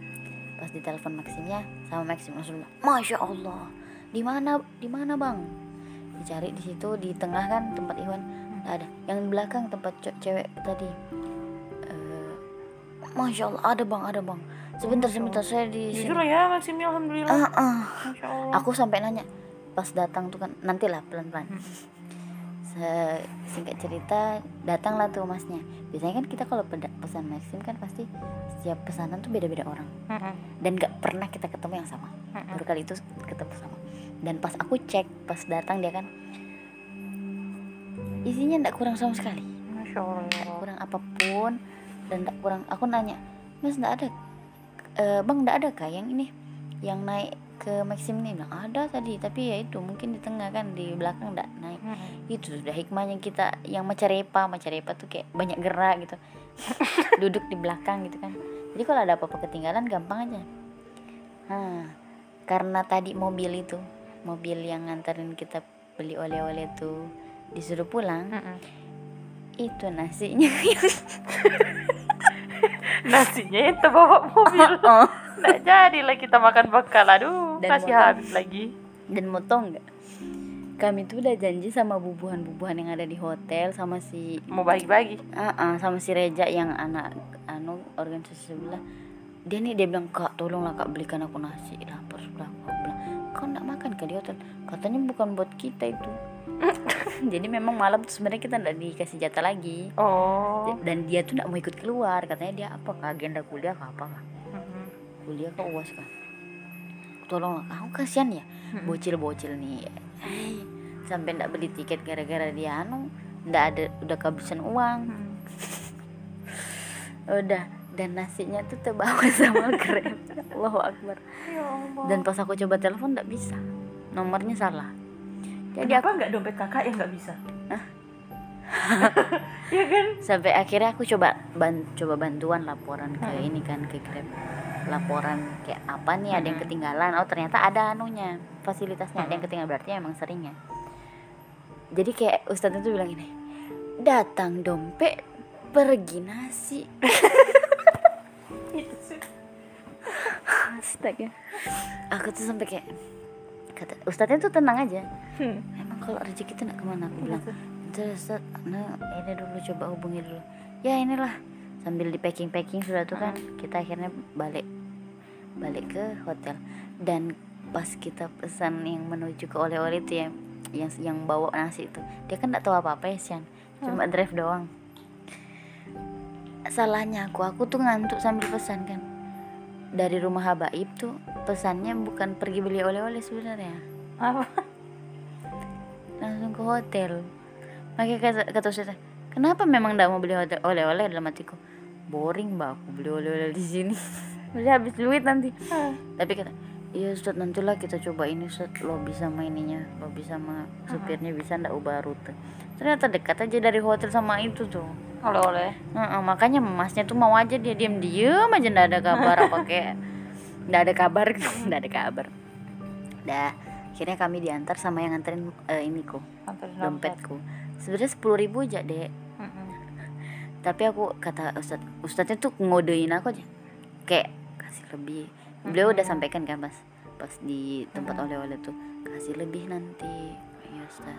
Speaker 1: pas ditelepon Maximnya sama Maxim langsung bilang, Masya Allah di mana di mana bang? Dicari di situ di tengah kan tempat Iwan. Nggak ada. Yang di belakang tempat ce- cewek tadi. Eh, Masya Allah ada bang ada bang sebentar sebentar saya di
Speaker 2: jujur
Speaker 1: sini
Speaker 2: ya Maximnya alhamdulillah.
Speaker 1: Ah, ah.
Speaker 2: masya allah.
Speaker 1: Aku sampai nanya pas datang tuh kan nantilah pelan pelan
Speaker 2: Hmm.
Speaker 1: Se- singkat cerita datanglah tuh masnya. Biasanya kan kita kalau pesan Maxim kan pasti setiap pesanan tuh beda-beda orang.
Speaker 2: Mm-mm.
Speaker 1: dan gak pernah kita ketemu yang sama.
Speaker 2: Mm-mm.
Speaker 1: baru kali itu ketemu sama. Dan pas aku cek pas datang dia kan isinya ndak kurang sama sekali.
Speaker 2: Masya Allah.
Speaker 1: Kurang apa pun dan ndak kurang aku nanya mas ndak ada "Eh, bang ndak ada kah yang ini yang naik ke Maxim ini? Bilang ada tadi tapi ya itu mungkin di tengah kan di belakang ndak naik.
Speaker 2: Mm-mm.
Speaker 1: itu sudah hikmahnya kita yang macarepa macarepa tuh kayak banyak gerak gitu. Duduk di belakang gitu kan. Jadi kalau ada apa-apa ketinggalan gampang aja. Nah karena tadi mobil itu mobil yang nganterin kita beli oleh-oleh tuh disuruh pulang
Speaker 2: Mm-mm.
Speaker 1: itu nasinya
Speaker 2: nasinya itu bawa mobil.
Speaker 1: Oh.
Speaker 2: nggak jadi lah kita makan bekal. Aduh
Speaker 1: Dan
Speaker 2: kasih
Speaker 1: motor.
Speaker 2: habis lagi.
Speaker 1: Dan tau nggak? Kami tuh udah janji sama bubuhan-bubuhan yang ada di hotel sama si
Speaker 2: mau bagi-bagi?
Speaker 1: Ah, ah, sama si Reja yang anak anu organisasi sebelah. Dia nih dia bilang kak tolonglah kak belikan aku nasi. Lapar sudah aku bilang kau nggak makan ke di hotel? Katanya bukan buat kita itu jadi memang malam tuh sebenarnya kita nggak dikasih jatah lagi.
Speaker 2: Oh.
Speaker 1: Dan dia tuh nggak mau ikut keluar. Katanya dia apa kak agenda kuliah kak apa kak
Speaker 2: Mm-mm.
Speaker 1: kuliah kak uas kak tolonglah aku kasihan ya
Speaker 2: Mm-mm.
Speaker 1: bocil-bocil nih. Sampai ndak beli tiket gara-gara dia anu ndak ada udah kehabisan uang.
Speaker 2: Mm.
Speaker 1: udah dan nasinya tuh terbawa sama krem. Allahu Akbar.
Speaker 2: Ya Allah.
Speaker 1: Dan pas aku coba telepon nggak bisa. Nomornya salah jadi
Speaker 2: Kenapa
Speaker 1: aku
Speaker 2: nggak dompet kakak? Yang nggak bisa. Iya kan?
Speaker 1: Sampai akhirnya aku coba ban coba bantuan laporan ke
Speaker 2: Hmm.
Speaker 1: ini kan ke grab. Laporan kayak apa nih? Ada yang
Speaker 2: Hmm.
Speaker 1: ketinggalan? Oh ternyata ada anunya fasilitasnya. Ada yang
Speaker 2: Hmm.
Speaker 1: ketinggalan berarti emang sering ya jadi kayak ustadz itu bilang ini datang dompet pergi nasi.
Speaker 2: Sih.
Speaker 1: Astaga. Aku tuh sampai kayak kata ustadznya tuh tenang aja.
Speaker 2: Hmm.
Speaker 1: emang kalau rezeki itu nak ke mana? Aku bilang terus Ustaz, nah ini dulu coba hubungi dulu. Ya inilah. Sambil di packing packing sudah tuh kan kita akhirnya balik balik ke hotel. Dan pas kita pesan yang menuju ke oleh-oleh itu yang yang yang bawa nasi itu dia kan nggak tahu apa apa ya Sian. Cuma drive doang. Salahnya aku aku tuh ngantuk sambil pesan kan. Dari rumah Habaib tuh pesannya bukan pergi beli oleh-oleh sebenarnya.
Speaker 2: Apa?
Speaker 1: Langsung ke hotel. Makanya kata kata Ustazah kenapa memang tidak mau beli hotel oleh-oleh dalam hatiku? Boring mbak. Aku beli oleh-oleh di sini. Udah habis duit nanti. Tapi kata iya Ustaz nantilah kita coba ini Ustaz. Lobby sama ininya lobby sama supirnya bisa ndak ubah rute. Ternyata dekat aja dari hotel sama itu tuh.
Speaker 2: Oleh-oleh.
Speaker 1: Heeh, makanya masnya tuh mau aja dia diam diem aja ndak ada kabar apa kayak ndak ada kabar. Ndak ada kabar. Dah akhirnya kami diantar sama yang nganterin eh, ini kok
Speaker 2: anterin dompet
Speaker 1: dompetku sebenarnya sepuluh ribu aja dek.
Speaker 2: Mm-mm.
Speaker 1: tapi aku kata ustad ustadznya tuh ngodein aku aja. Kayak kasih lebih. Beliau udah sampaikan kan pas pas di tempat oleh-oleh tuh kasih lebih nanti. Ya ustad.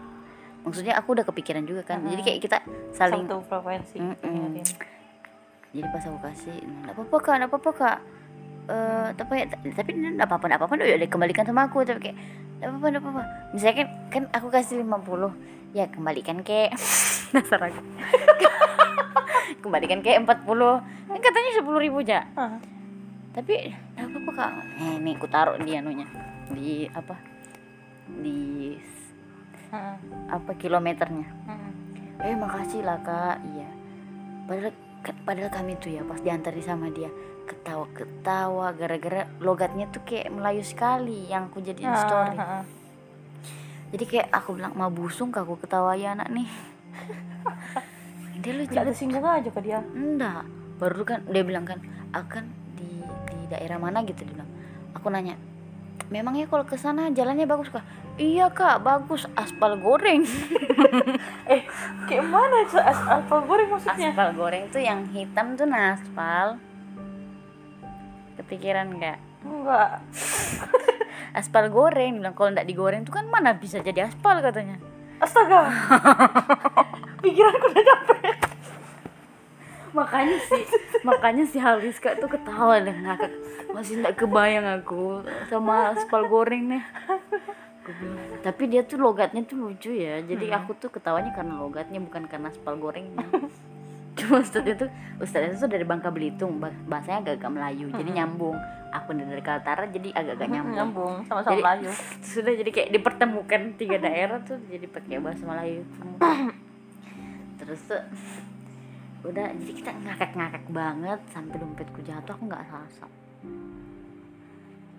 Speaker 1: Maksudnya aku udah kepikiran juga kan. Jadi kayak kita saling
Speaker 2: satu frekuensi
Speaker 1: jadi pas aku kasih nggak apa-apa kak. Nggak apa-apa kak Eh, tapi tapi nggak apa-apa nggak apa-apa udah dikembalikan sama aku. Tapi kayak apa-apa apa-apa. Misalnya kan, kan aku kasih 50 ya kembalikan ke dasar aku. Kembalikan ke 40 kan katanya sepuluh ribu aja tapi apa-apa kak. Eh, ini aku taruh di anunya. Di apa? Di
Speaker 2: Mm-mm.
Speaker 1: apa kilometernya.
Speaker 2: Mm-mm.
Speaker 1: eh makasih lah kak. Iya. Padahal padahal kami tuh ya pas diantari sama dia ketawa ketawa gara-gara logatnya tuh kayak Melayu sekali yang aku jadiin
Speaker 2: Ah,
Speaker 1: story.
Speaker 2: ah, ah.
Speaker 1: jadi kayak aku bilang mau busung kak aku ketawa ya anak nih? Dia lucu
Speaker 2: nggak ada singgung aja ke dia?
Speaker 1: Enggak. Baru kan dia bilang kan akan di di daerah mana? Gitu dia bilang. Aku nanya memangnya kalau ke sana jalannya bagus kak iya kak bagus. Aspal goreng.
Speaker 2: Eh kayak mana itu as apa goreng maksudnya?
Speaker 1: Aspal goreng tuh yang hitam tuh nah aspal kepikiran nggak?
Speaker 2: Enggak
Speaker 1: aspal goreng bilang kalau nggak digoreng tuh kan mana bisa jadi aspal katanya.
Speaker 2: Astaga. Pikiranku udah capek.
Speaker 1: Makanya sih makanya si Haliska tuh ketawa dan ngakak masih nggak kebayang aku sama aspal goreng nih. Tapi dia tuh logatnya tuh lucu ya jadi
Speaker 2: Hmm.
Speaker 1: aku tuh ketawanya karena logatnya bukan karena aspal gorengnya cuma ustadz itu ustadz itu dari Bangka Belitung bah- bahasanya agak-agak Melayu jadi
Speaker 2: Hmm.
Speaker 1: nyambung. Aku dari Kaltara jadi agak-agak nyambung.
Speaker 2: nyambung sama-sama
Speaker 1: Jadi-
Speaker 2: Melayu.
Speaker 1: sudah jadi kayak dipertemukan tiga daerah tuh jadi pakai bahasa Melayu. Terus tuh udah jadi kita ngakak-ngakak banget sampai dompetku jatuh aku nggak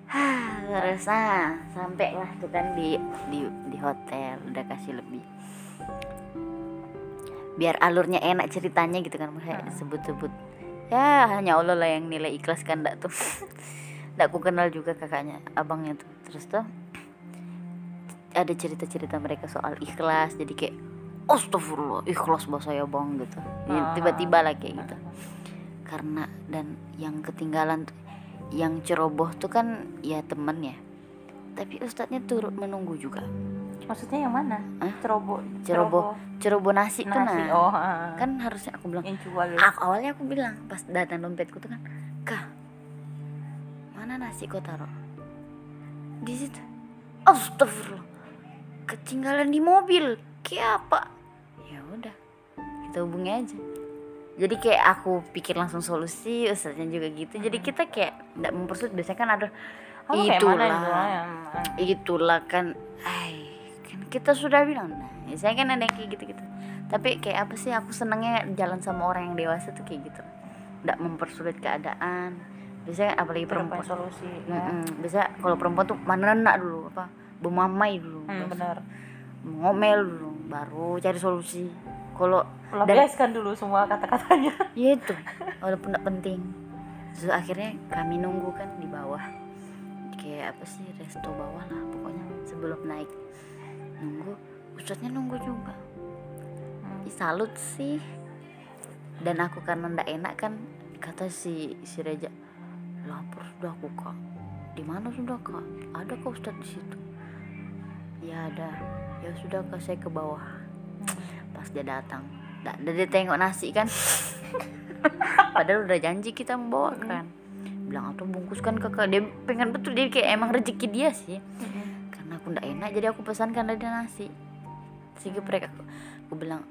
Speaker 1: Hah, terus ah sampai lah tuh kan di di di hotel udah kasih lebih biar alurnya enak ceritanya gitu kan maksudnya sebut-sebut. Ya hanya Allah lah yang nilai ikhlas kan ndak tuh. Ndak aku kenal juga kakaknya abangnya tuh. Terus tuh ada cerita-cerita mereka soal ikhlas jadi kayak Astagfirullah ikhlas bahasa ya bang gitu. Ya,
Speaker 2: Ah.
Speaker 1: tiba-tiba lah kayak gitu. Karena dan yang ketinggalan tuh- yang ceroboh tuh kan ya temen ya. Tapi ustadznya turut menunggu juga
Speaker 2: maksudnya yang mana?
Speaker 1: Hah?
Speaker 2: ceroboh
Speaker 1: Ceroboh. ceroboh. Nasi, tuh
Speaker 2: nasi
Speaker 1: nah
Speaker 2: oh ah.
Speaker 1: kan harusnya aku bilang
Speaker 2: yang jual
Speaker 1: aku, awalnya aku bilang pas datang dompetku tuh kan kah mana nasi kau taruh? Di situ astagfirullah ketinggalan di mobil. Kayak apa? Ya udah kita hubungi aja. Jadi kayak aku pikir langsung solusi ustaznya juga gitu. Jadi kita kayak nggak mempersulit. Biasanya kan ada
Speaker 2: mana
Speaker 1: itulah
Speaker 2: itu ah?
Speaker 1: itulah kan ay kan? Kita sudah bilang nah saya kan ada kayak gitu gitu tapi kayak apa sih aku senangnya jalan sama orang yang dewasa tuh kayak gitu. Nggak mempersulit keadaan. Biasanya apalagi
Speaker 2: perempuan. solusi ya.
Speaker 1: Mm-mm. biasa kalau perempuan tuh mana nak dulu apa bermamai dulu
Speaker 2: Hmm, benar.
Speaker 1: Ngomel dulu baru cari solusi. Kalau
Speaker 2: lampiaskan dulu semua kata-katanya.
Speaker 1: Ya itu walaupun tidak penting. Terus akhirnya kami nunggu kan di bawah. Kayak apa sih resto bawah lah pokoknya sebelum naik nunggu. Ustadznya nunggu juga. Salut sih. Dan aku karena ndak enak kan kata si si Reja lapor sudah aku kak di mana sudah kak ada kok ustadz di situ. Ya ada. Ya sudah kak saya ke bawah. Pas dia datang. Ada dia tengok nasi kan. Padahal udah janji kita membawakan. Bilang atau bungkuskan kakak dia pengen betul dia kayak emang rezeki dia sih aku ndak enak jadi aku pesankan ada nasi. Sehingga mereka aku, aku bilang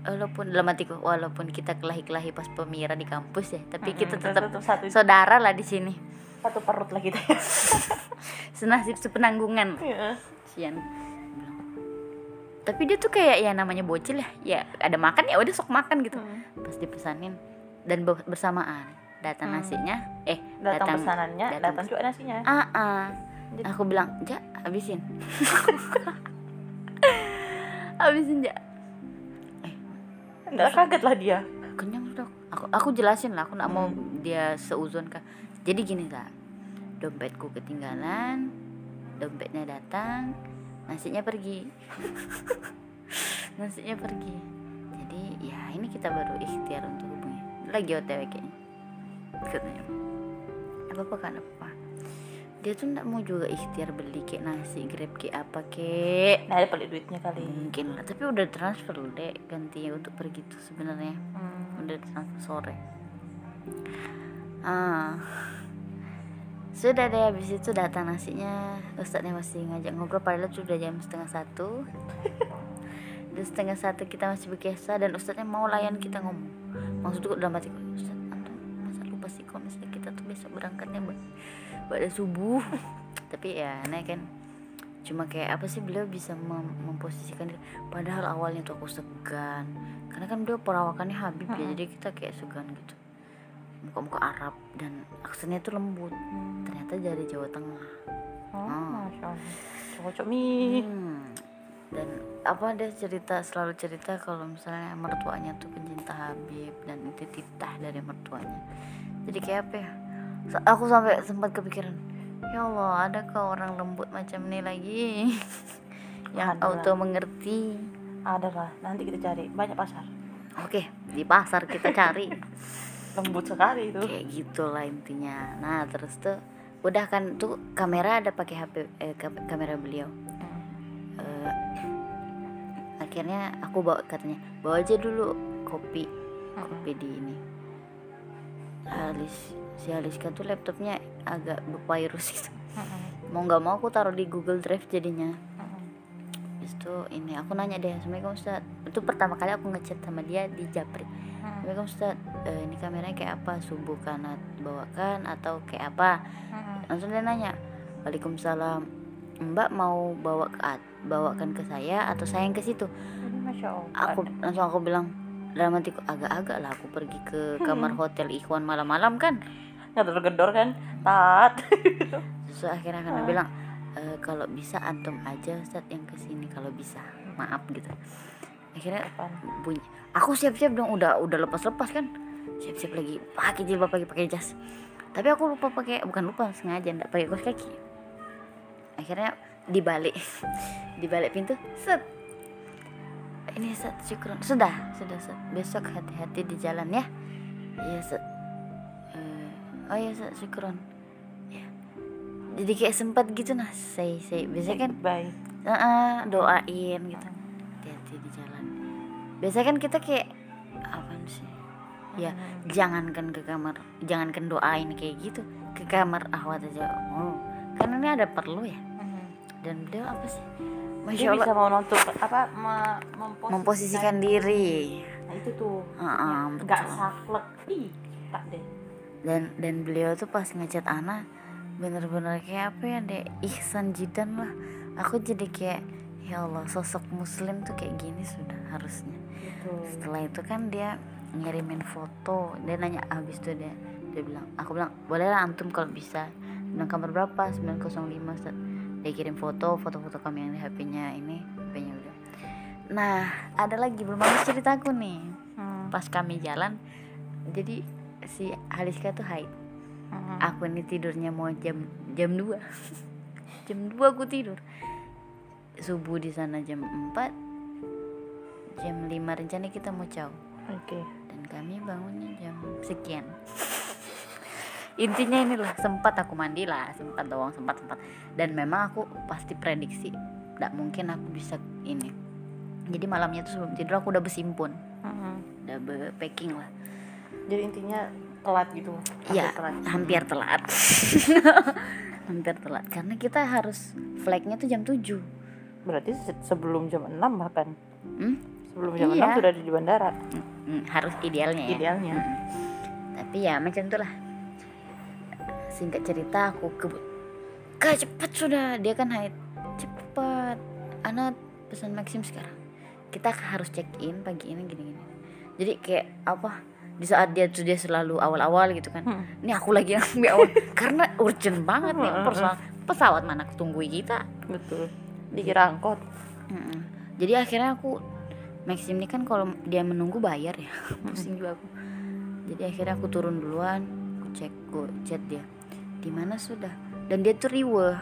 Speaker 1: walaupun dalam hatiku walaupun kita kelahi-kelahi pas pemira di kampus ya tapi kita tetap
Speaker 2: satu.
Speaker 1: saudara lah di sini.
Speaker 2: Satu perut lah kita
Speaker 1: senasib sepenanggungan.
Speaker 2: Iya.
Speaker 1: Sian. Tapi dia tuh kayak ya namanya bocil ya ya ada makan ya udah sok makan gitu.
Speaker 2: Hmm.
Speaker 1: pas dipesanin dan be- bersamaan. Datang
Speaker 2: Hmm.
Speaker 1: nasinya eh
Speaker 2: datang,
Speaker 1: Datang-
Speaker 2: pesanannya
Speaker 1: datang
Speaker 2: datang juga nasinya.
Speaker 1: Ah ah.
Speaker 2: Jadi-
Speaker 1: aku bilang ja habisin. Habisin ja.
Speaker 2: Nggak kaget lah dia.
Speaker 1: Kenyang sudah aku aku jelasin lah aku nggak mau dia seuzon kah. Jadi gini kak. Dompetku ketinggalan dompetnya datang nasinya pergi. Nasinya pergi. Jadi ya ini kita baru ikhtiar untuk hubungi. Lagi otw kayaknya. Katanya apa apa kan apa dia tuh nggak mau juga ikhtiar beli kayak nasi grab kayak apa kek.
Speaker 2: Nah ada pelit duitnya kali.
Speaker 1: Mungkin lah tapi udah transfer loh dek ganti untuk pergi tuh sebenarnya.
Speaker 2: Hmm.
Speaker 1: udah transfer sore. Ah. Sudah deh habis itu datang nasinya. Ustadznya masih ngajak ngobrol padahal sudah jam setengah satu. Dan setengah satu kita masih berkesa dan ustadznya mau layan kita ngomong. Maksudku dalam hati ustadz antum masa lupa sih kalau misalnya kita tuh besok berangkatnya ba- pada subuh tapi ya aneh kan cuma kayak apa sih beliau bisa mem- memposisikan diri. padahal awalnya tuh aku segan karena kan beliau perawakannya Habib ya jadi kita kayak segan gitu muka-muka Arab dan aksennya tuh lembut
Speaker 2: Hmm.
Speaker 1: ternyata dari Jawa Tengah
Speaker 2: Oh,
Speaker 1: Ah.
Speaker 2: Masya Allah. Cocok mie.
Speaker 1: Hmm. dan apa dia cerita selalu cerita kalau misalnya mertuanya tuh pencinta Habib dan itu titah dari mertuanya jadi kayak apa ya aku sampai sempat kepikiran ya Allah adakah orang lembut macam ini lagi yang
Speaker 2: Ada lah.
Speaker 1: auto mengerti
Speaker 2: Ada lah, nanti kita cari. Banyak pasar.
Speaker 1: oke di pasar kita cari
Speaker 2: Lembut sekali itu.
Speaker 1: kayak gitulah intinya nah terus tuh udah kan tuh kamera ada pakai HP eh, kam- kamera beliau
Speaker 2: Hmm.
Speaker 1: Eh, akhirnya aku bawa katanya bawa aja dulu kopi kopi di ini Alis si Aliska tuh laptopnya agak bervirus gitu.
Speaker 2: Hmm.
Speaker 1: mau nggak mau aku taruh di Google Drive jadinya.
Speaker 2: Hmm.
Speaker 1: habis itu ini aku nanya deh assalamualaikum Ustaz. Itu pertama kali aku ngechat sama dia di Japri.
Speaker 2: Hmm.
Speaker 1: assalamualaikum Ustaz. Eh, ini kameranya kayak apa? Subuh karena bawakan atau kayak apa?
Speaker 2: Hmm.
Speaker 1: langsung dia nanya Waalaikumsalam. Mbak mau bawa ke bawakan ke saya atau saya yang ke situ? Aku langsung aku bilang dalam hatiku agak-agak lah aku pergi ke kamar hotel Ikhwan malam-malam kan?
Speaker 2: Gedor-gedor kan? Tat.
Speaker 1: Terus akhirnya kan bilang "E, kalau bisa antum aja Ustaz yang ke sini kalau bisa. Maaf gitu. Akhirnya bunyi aku siap-siap dong udah udah lepas-lepas kan? Siap-siap lagi pakai jilbab lagi pakai jas. Tapi aku lupa pakai bukan lupa sengaja nggak pakai kaos kaki. Akhirnya dibalik dibalik pintu set ini set syukur. Sudah sudah set besok hati-hati di jalan ya. Iya set Eh, oh iya set syukuran ya. Jadi kayak sempat gitu nah saya saya biasanya kan
Speaker 2: baik
Speaker 1: Heeh, doain gitu. Hati-hati di jalan. Biasanya kan kita kayak apa sih? Ya jangankan ke kamar jangankan doain kayak gitu. Ke kamar ahwat aja. Oh karena ini ada perlu ya. Dan beliau apa sih masya allah
Speaker 2: bisa mau nonton apa me- memposisikan,
Speaker 1: memposisikan diri.
Speaker 2: nah, itu tuh.
Speaker 1: Heeh,
Speaker 2: Ya,
Speaker 1: betul.
Speaker 2: nggak saklek. Ih tak deh.
Speaker 1: Dan dan beliau tuh pas ngechat Ana bener-bener kayak apa ya deh ihsan jidan lah. Aku jadi kayak ya Allah sosok muslim tuh kayak gini sudah harusnya.
Speaker 2: Gitu
Speaker 1: setelah itu kan dia ngirimin foto dia nanya habis itu dia dia bilang aku bilang boleh lah antum kalau bisa. Bilang kamar berapa? 905 Ustaz. Dia kirim foto foto-foto kami yang di HP-nya ini HP-nya udah. Nah ada lagi belum habis ceritaku nih.
Speaker 2: Hmm,
Speaker 1: pas kami jalan jadi si Haliska tuh haid.
Speaker 2: Hmm.
Speaker 1: aku ini tidurnya mau jam jam 2 jam 2 aku tidur. Subuh di sana jam 4 jam 5 rencana kita mau caw
Speaker 2: oke.
Speaker 1: Dan kami bangunnya jam sekian intinya inilah sempat aku mandi lah sempat doang sempat sempat dan memang aku pasti prediksi tidak mungkin aku bisa ini jadi malamnya tuh sebelum tidur aku udah bersimpun
Speaker 2: Hmm.
Speaker 1: udah be packing lah
Speaker 2: jadi intinya telat gitu
Speaker 1: Iya,
Speaker 2: Hampir telat.
Speaker 1: hampir telat. hampir telat karena kita harus flagnya tuh jam 7.
Speaker 2: berarti se- sebelum jam 6 bahkan
Speaker 1: Hmm?
Speaker 2: sebelum jam
Speaker 1: Iya.
Speaker 2: 6 sudah di bandara
Speaker 1: Hmm, harus idealnya ya.
Speaker 2: idealnya
Speaker 1: Hmm. Tapi ya macam itulah. Singkat cerita aku ke Kak cepet sudah. Dia kan haid. Cepet anak pesan Maxim sekarang. Kita harus check in pagi ini gini-gini. Jadi kayak apa? Di saat dia tuh dia selalu awal-awal gitu kan.
Speaker 2: Hmm.
Speaker 1: ini aku lagi yang ambil awal. Karena urgent banget nih pesawat pesawat mana tunggui kita.
Speaker 2: Betul. Dikira angkot.
Speaker 1: Jadi akhirnya aku Maxim ini kan kalau dia menunggu bayar ya. Pusing juga aku. Jadi akhirnya aku turun duluan aku cek aku chat dia di mana sudah? Dan dia tuh riweh.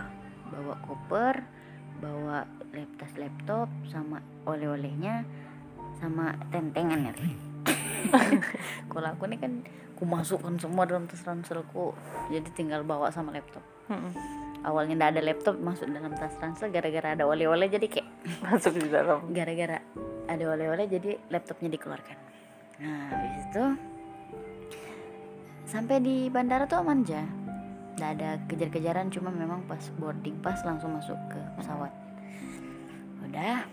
Speaker 1: Bawa koper bawa laptop laptop sama oleh-olehnya sama tentengan ya kalau aku nih kan aku masukkan semua dalam tas ranselku jadi tinggal bawa sama laptop.
Speaker 2: Hmm.
Speaker 1: awalnya nggak ada laptop masuk dalam tas ransel gara-gara ada oleh-oleh jadi kayak
Speaker 2: masuk di dalam.
Speaker 1: Gara-gara ada oleh-oleh jadi laptopnya dikeluarkan. Nah habis itu sampai di bandara tuh aman aja nggak ada kejar-kejaran cuma memang pas boarding pas langsung masuk ke pesawat. Udah.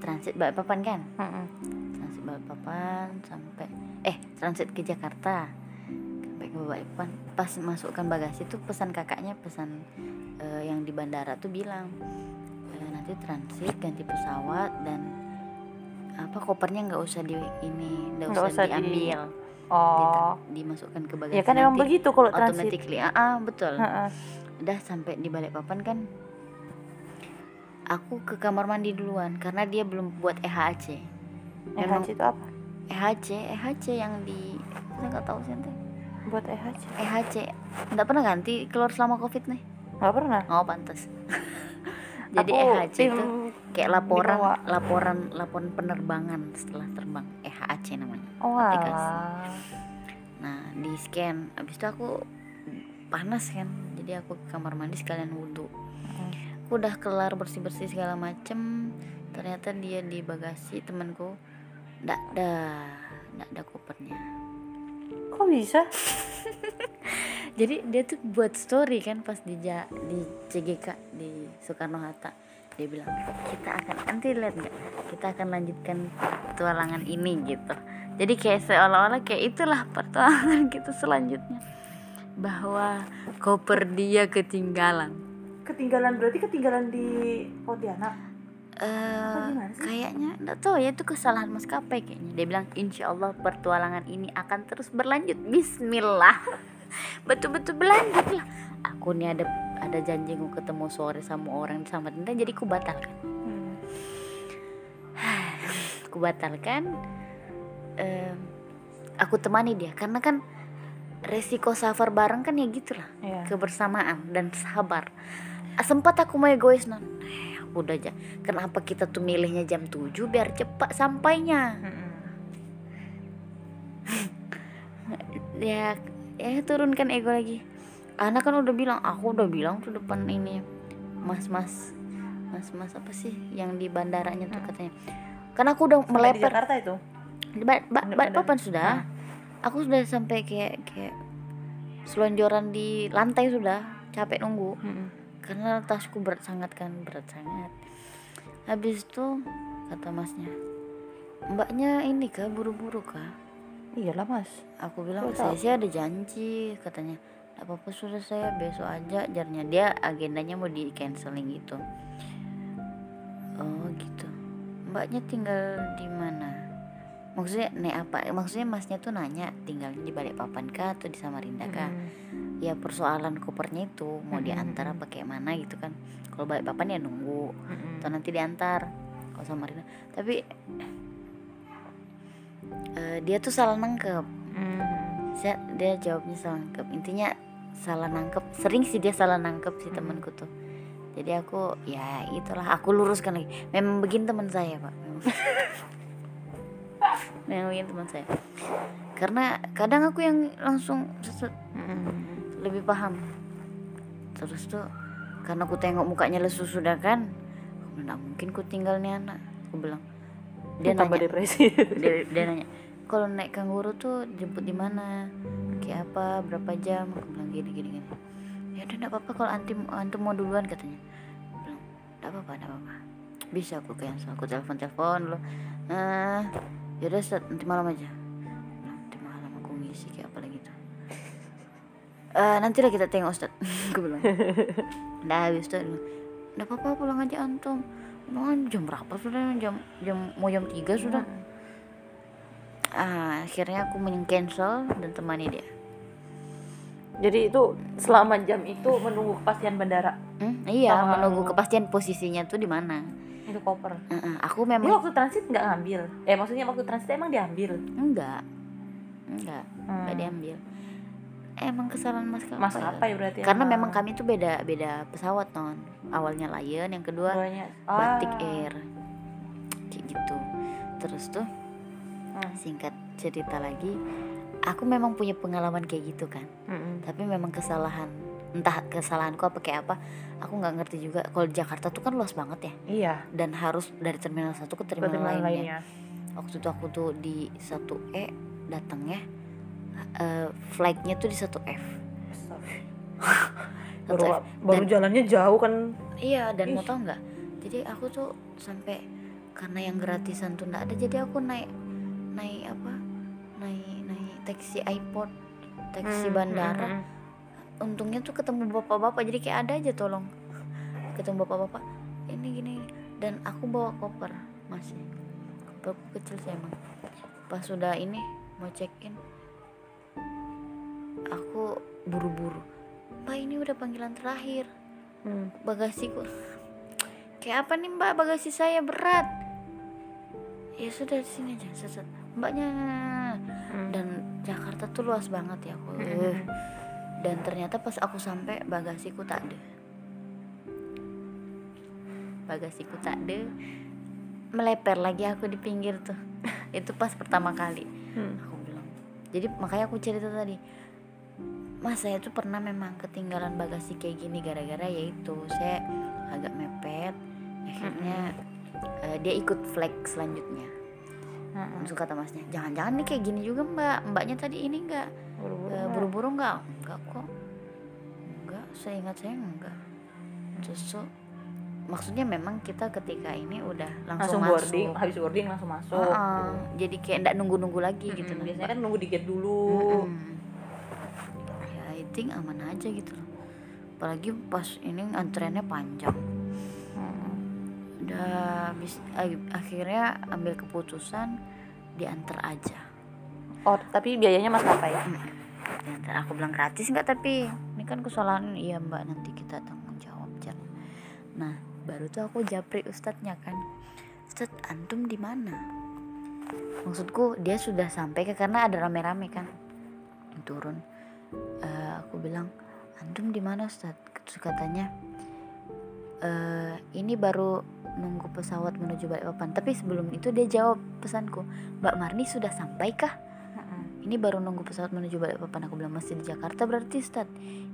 Speaker 1: Transit Balikpapan kan?
Speaker 2: Hmm.
Speaker 1: transit Balikpapan sampai eh transit ke Jakarta. Sampai ke Balikpapan. Pas masukkan bagasi tuh pesan kakaknya pesan eh, yang di bandara tuh bilang nanti transit ganti pesawat dan apa kopernya nggak usah di ini nggak usah,
Speaker 2: usah di-
Speaker 1: diambil
Speaker 2: oh.
Speaker 1: Di- dimasukkan ke bagasi
Speaker 2: ya kan emang
Speaker 1: nanti
Speaker 2: begitu kalau transit.
Speaker 1: automatically. Ah, ah, betul.
Speaker 2: Heeh.
Speaker 1: udah sampai di Balikpapan kan aku ke kamar mandi duluan karena dia belum buat EHC Memang-
Speaker 2: EHC itu apa?
Speaker 1: EHC EHC yang di saya nggak tahu sih
Speaker 2: buat EHC
Speaker 1: EHC nggak pernah ganti keluar selama covid nih.
Speaker 2: Nggak pernah?
Speaker 1: Oh pantas jadi
Speaker 2: Aku
Speaker 1: EHC itu kayak laporan
Speaker 2: bawah.
Speaker 1: laporan laporan penerbangan setelah terbang. EHC namanya.
Speaker 2: Oh
Speaker 1: aplikasi. nah di scan abis itu aku panas kan. Jadi aku ke kamar mandi sekalian wudhu.
Speaker 2: Hmm.
Speaker 1: aku udah kelar bersih bersih segala macem. Ternyata dia di bagasi temanku. Ndak ada ndak ada kopernya
Speaker 2: kok bisa?
Speaker 1: Jadi dia tuh buat story kan pas di Ja- di CGK di Soekarno Hatta. Dia bilang kita akan nanti lihat nggak? Kita akan lanjutkan petualangan ini gitu. Jadi kayak seolah-olah kayak itulah petualangan kita selanjutnya. Bahwa koper dia ketinggalan.
Speaker 2: Ketinggalan berarti ketinggalan di Pontianak
Speaker 1: eh kayaknya enggak tahu ya itu kesalahan maskapai kayaknya. Dia bilang insya Allah pertualangan ini akan terus berlanjut. Bismillah. Betul-betul berlanjut lah. Aku nih ada ada janji mau ketemu sore sama orang di Samarinda jadi ku batalkan.
Speaker 2: Hmm.
Speaker 1: aku batalkan Em, aku temani dia. Karena kan resiko safar bareng kan ya gitulah.
Speaker 2: Iya.
Speaker 1: kebersamaan dan sabar. Sempat aku mau egois non udah aja kenapa kita tuh milihnya jam 7 biar cepat sampainya? Ya ya turunkan ego lagi. Anak kan udah bilang aku udah bilang tuh depan ini mas mas mas mas apa sih yang di bandaranya tuh katanya. Karena aku udah
Speaker 2: Sampai di Jakarta itu?
Speaker 1: Di ba ba ba- papan sudah. Aku sudah sampai kayak kayak selonjoran di lantai sudah. Capek nunggu.
Speaker 2: Mm-mm.
Speaker 1: Karena tasku berat sangat kan berat sangat. Habis itu kata masnya mbaknya ini kah buru-buru kah?
Speaker 2: Iyalah mas.
Speaker 1: Aku bilang saya sih ada janji katanya. "Nggak apa-apa sudah saya besok aja. Jarnya dia agendanya mau di canceling gitu oh gitu. Mbaknya tinggal di mana? Maksudnya nek apa? Maksudnya masnya tuh nanya tinggalnya di Balikpapan kah atau di Samarinda kah?
Speaker 2: Mm-mm.
Speaker 1: Ya persoalan kopernya itu mau
Speaker 2: Mm-mm.
Speaker 1: diantar apa kayak mana gitu kan. Kalau Balikpapan ya nunggu.
Speaker 2: Mm-mm.
Speaker 1: atau nanti diantar. Kalau Samarinda tapi eh, dia tuh salah nangkep.
Speaker 2: Mm.
Speaker 1: saya dia jawabnya salah nangkep. Intinya salah nangkep. Sering sih dia salah nangkep si
Speaker 2: Hmm.
Speaker 1: temanku tuh. Jadi aku ya itulah aku luruskan lagi. Memang begini teman saya pak. Memang begini. Teman saya. Karena kadang aku yang langsung
Speaker 2: Mm-mm.
Speaker 1: Lebih paham. Terus tuh karena aku tengok mukanya lesu sudah kan aku bilang, "Nggak mungkin ku tinggal nih anak. Aku bilang. Dia
Speaker 2: tambah
Speaker 1: nanya.
Speaker 2: depresi.
Speaker 1: Dia, dia nanya kalau naik kanguru tuh jemput di mana? Kayak apa? Berapa jam? Aku bilang gini gini gini. Ya udah enggak apa-apa kalau antum antum mau duluan katanya. Aku bilang enggak apa-apa enggak apa-apa. Bisa aku cancel aku telepon telepon dulu nah yaudah Ustaz, nanti malam aja. Nanti malam aku ngisi kayak apa lagi Eh nanti lah kita tengok Ustaz aku bilang udah habis tuh dia enggak apa-apa pulang aja antum Emang jam berapa sudah jam jam mau jam 3 sudah Ah, akhirnya aku men-cancel dan temani dia.
Speaker 2: jadi itu selama jam itu menunggu kepastian bandara
Speaker 1: Hmm, iya,
Speaker 2: Oh.
Speaker 1: menunggu kepastian posisinya tuh di mana.
Speaker 2: itu koper
Speaker 1: Heeh, aku
Speaker 2: dia
Speaker 1: memang
Speaker 2: waktu transit nggak ngambil eh maksudnya waktu transit emang diambil
Speaker 1: enggak. Enggak, enggak
Speaker 2: Hmm.
Speaker 1: diambil. Emang kesalahan maskapai.
Speaker 2: maskapai berarti
Speaker 1: Karena
Speaker 2: emang.
Speaker 1: memang kami tuh beda beda pesawat non. Awalnya Lion, yang kedua
Speaker 2: Duanya.
Speaker 1: Batik
Speaker 2: Ah.
Speaker 1: Air. Kayak gitu. Terus tuh
Speaker 2: Hmm.
Speaker 1: singkat cerita lagi, aku memang punya pengalaman kayak gitu kan.
Speaker 2: Mm-mm.
Speaker 1: tapi memang kesalahan entah kesalahanku apa kayak apa aku nggak ngerti juga kalau Jakarta tuh kan luas banget ya
Speaker 2: iya
Speaker 1: dan harus dari terminal satu ke terminal,
Speaker 2: terminal
Speaker 1: lainnya
Speaker 2: lainnya
Speaker 1: waktu itu aku tuh di satu E datangnya eh, flightnya tuh di satu F.
Speaker 2: Baru
Speaker 1: F.
Speaker 2: baru
Speaker 1: Dan-
Speaker 2: jalannya jauh kan?
Speaker 1: Iya dan mau
Speaker 2: Ih.
Speaker 1: tau nggak? Jadi aku tuh sampai karena yang gratisan tuh nggak ada jadi aku naik naik apa? Naik naik taksi airport taksi
Speaker 2: Hmm,
Speaker 1: bandara.
Speaker 2: mm, mm,
Speaker 1: untungnya tuh ketemu bapak-bapak jadi kayak ada aja tolong. Ketemu bapak-bapak ini gini dan aku bawa koper masih koperku kecil sih emang. Pas sudah ini mau check in aku buru-buru. Mbak ini udah panggilan terakhir.
Speaker 2: Mm.
Speaker 1: bagasiku. Kayak apa nih mbak? Bagasi saya berat. Ya sudah di sini aja set. mbaknya.
Speaker 2: Mm.
Speaker 1: dan Jakarta tuh luas banget ya aku.
Speaker 2: Mm,
Speaker 1: Eh,
Speaker 2: mm,
Speaker 1: dan ternyata pas aku sampai bagasiku tak ada. Bagasiku tak ada. Meleper lagi aku di pinggir tuh. Itu pas pertama kali.
Speaker 2: Mm.
Speaker 1: aku bilang. Jadi makanya aku cerita tadi mas saya tuh pernah memang ketinggalan bagasi kayak gini gara-gara yaitu saya agak mepet akhirnya eh, dia ikut flag selanjutnya
Speaker 2: Mm-mm.
Speaker 1: langsung kata masnya jangan-jangan nih kayak gini juga mbak mbaknya tadi ini enggak
Speaker 2: Buru-buru
Speaker 1: Eh,
Speaker 2: nggak?
Speaker 1: buru-buru enggak enggak kok enggak seingat saya enggak tuh maksudnya memang kita ketika ini udah
Speaker 2: langsung
Speaker 1: langsung, masuk
Speaker 2: boarding habis boarding langsung masuk
Speaker 1: Heeh, jadi kayak nggak nunggu-nunggu lagi
Speaker 2: gitu.
Speaker 1: gitu
Speaker 2: biasanya kan nunggu di gate dulu
Speaker 1: Mm-mm. Think aman aja gitu loh. Apalagi pas ini antreannya panjang.
Speaker 2: Mm-mm.
Speaker 1: udah bis, ak- akhirnya ambil keputusan diantar aja.
Speaker 2: Oh tapi biayanya mas apa ya?
Speaker 1: Diantar. Aku bilang gratis nggak tapi ini kan kesalahan. Iya mbak nanti kita tanggung jawab Jan. nah baru tuh aku japri ustadznya kan. Ustadz antum di mana? Maksudku dia sudah sampai ke karena ada rame-rame kan. Turun. Eh, aku bilang antum di mana ustadz? Terus katanya "Eh, ini baru nunggu pesawat menuju Balikpapan. Tapi sebelum itu dia jawab pesanku Mbak Marni sudah sampai kah? Ini baru nunggu pesawat menuju Balikpapan. Aku bilang masih di Jakarta berarti Ustad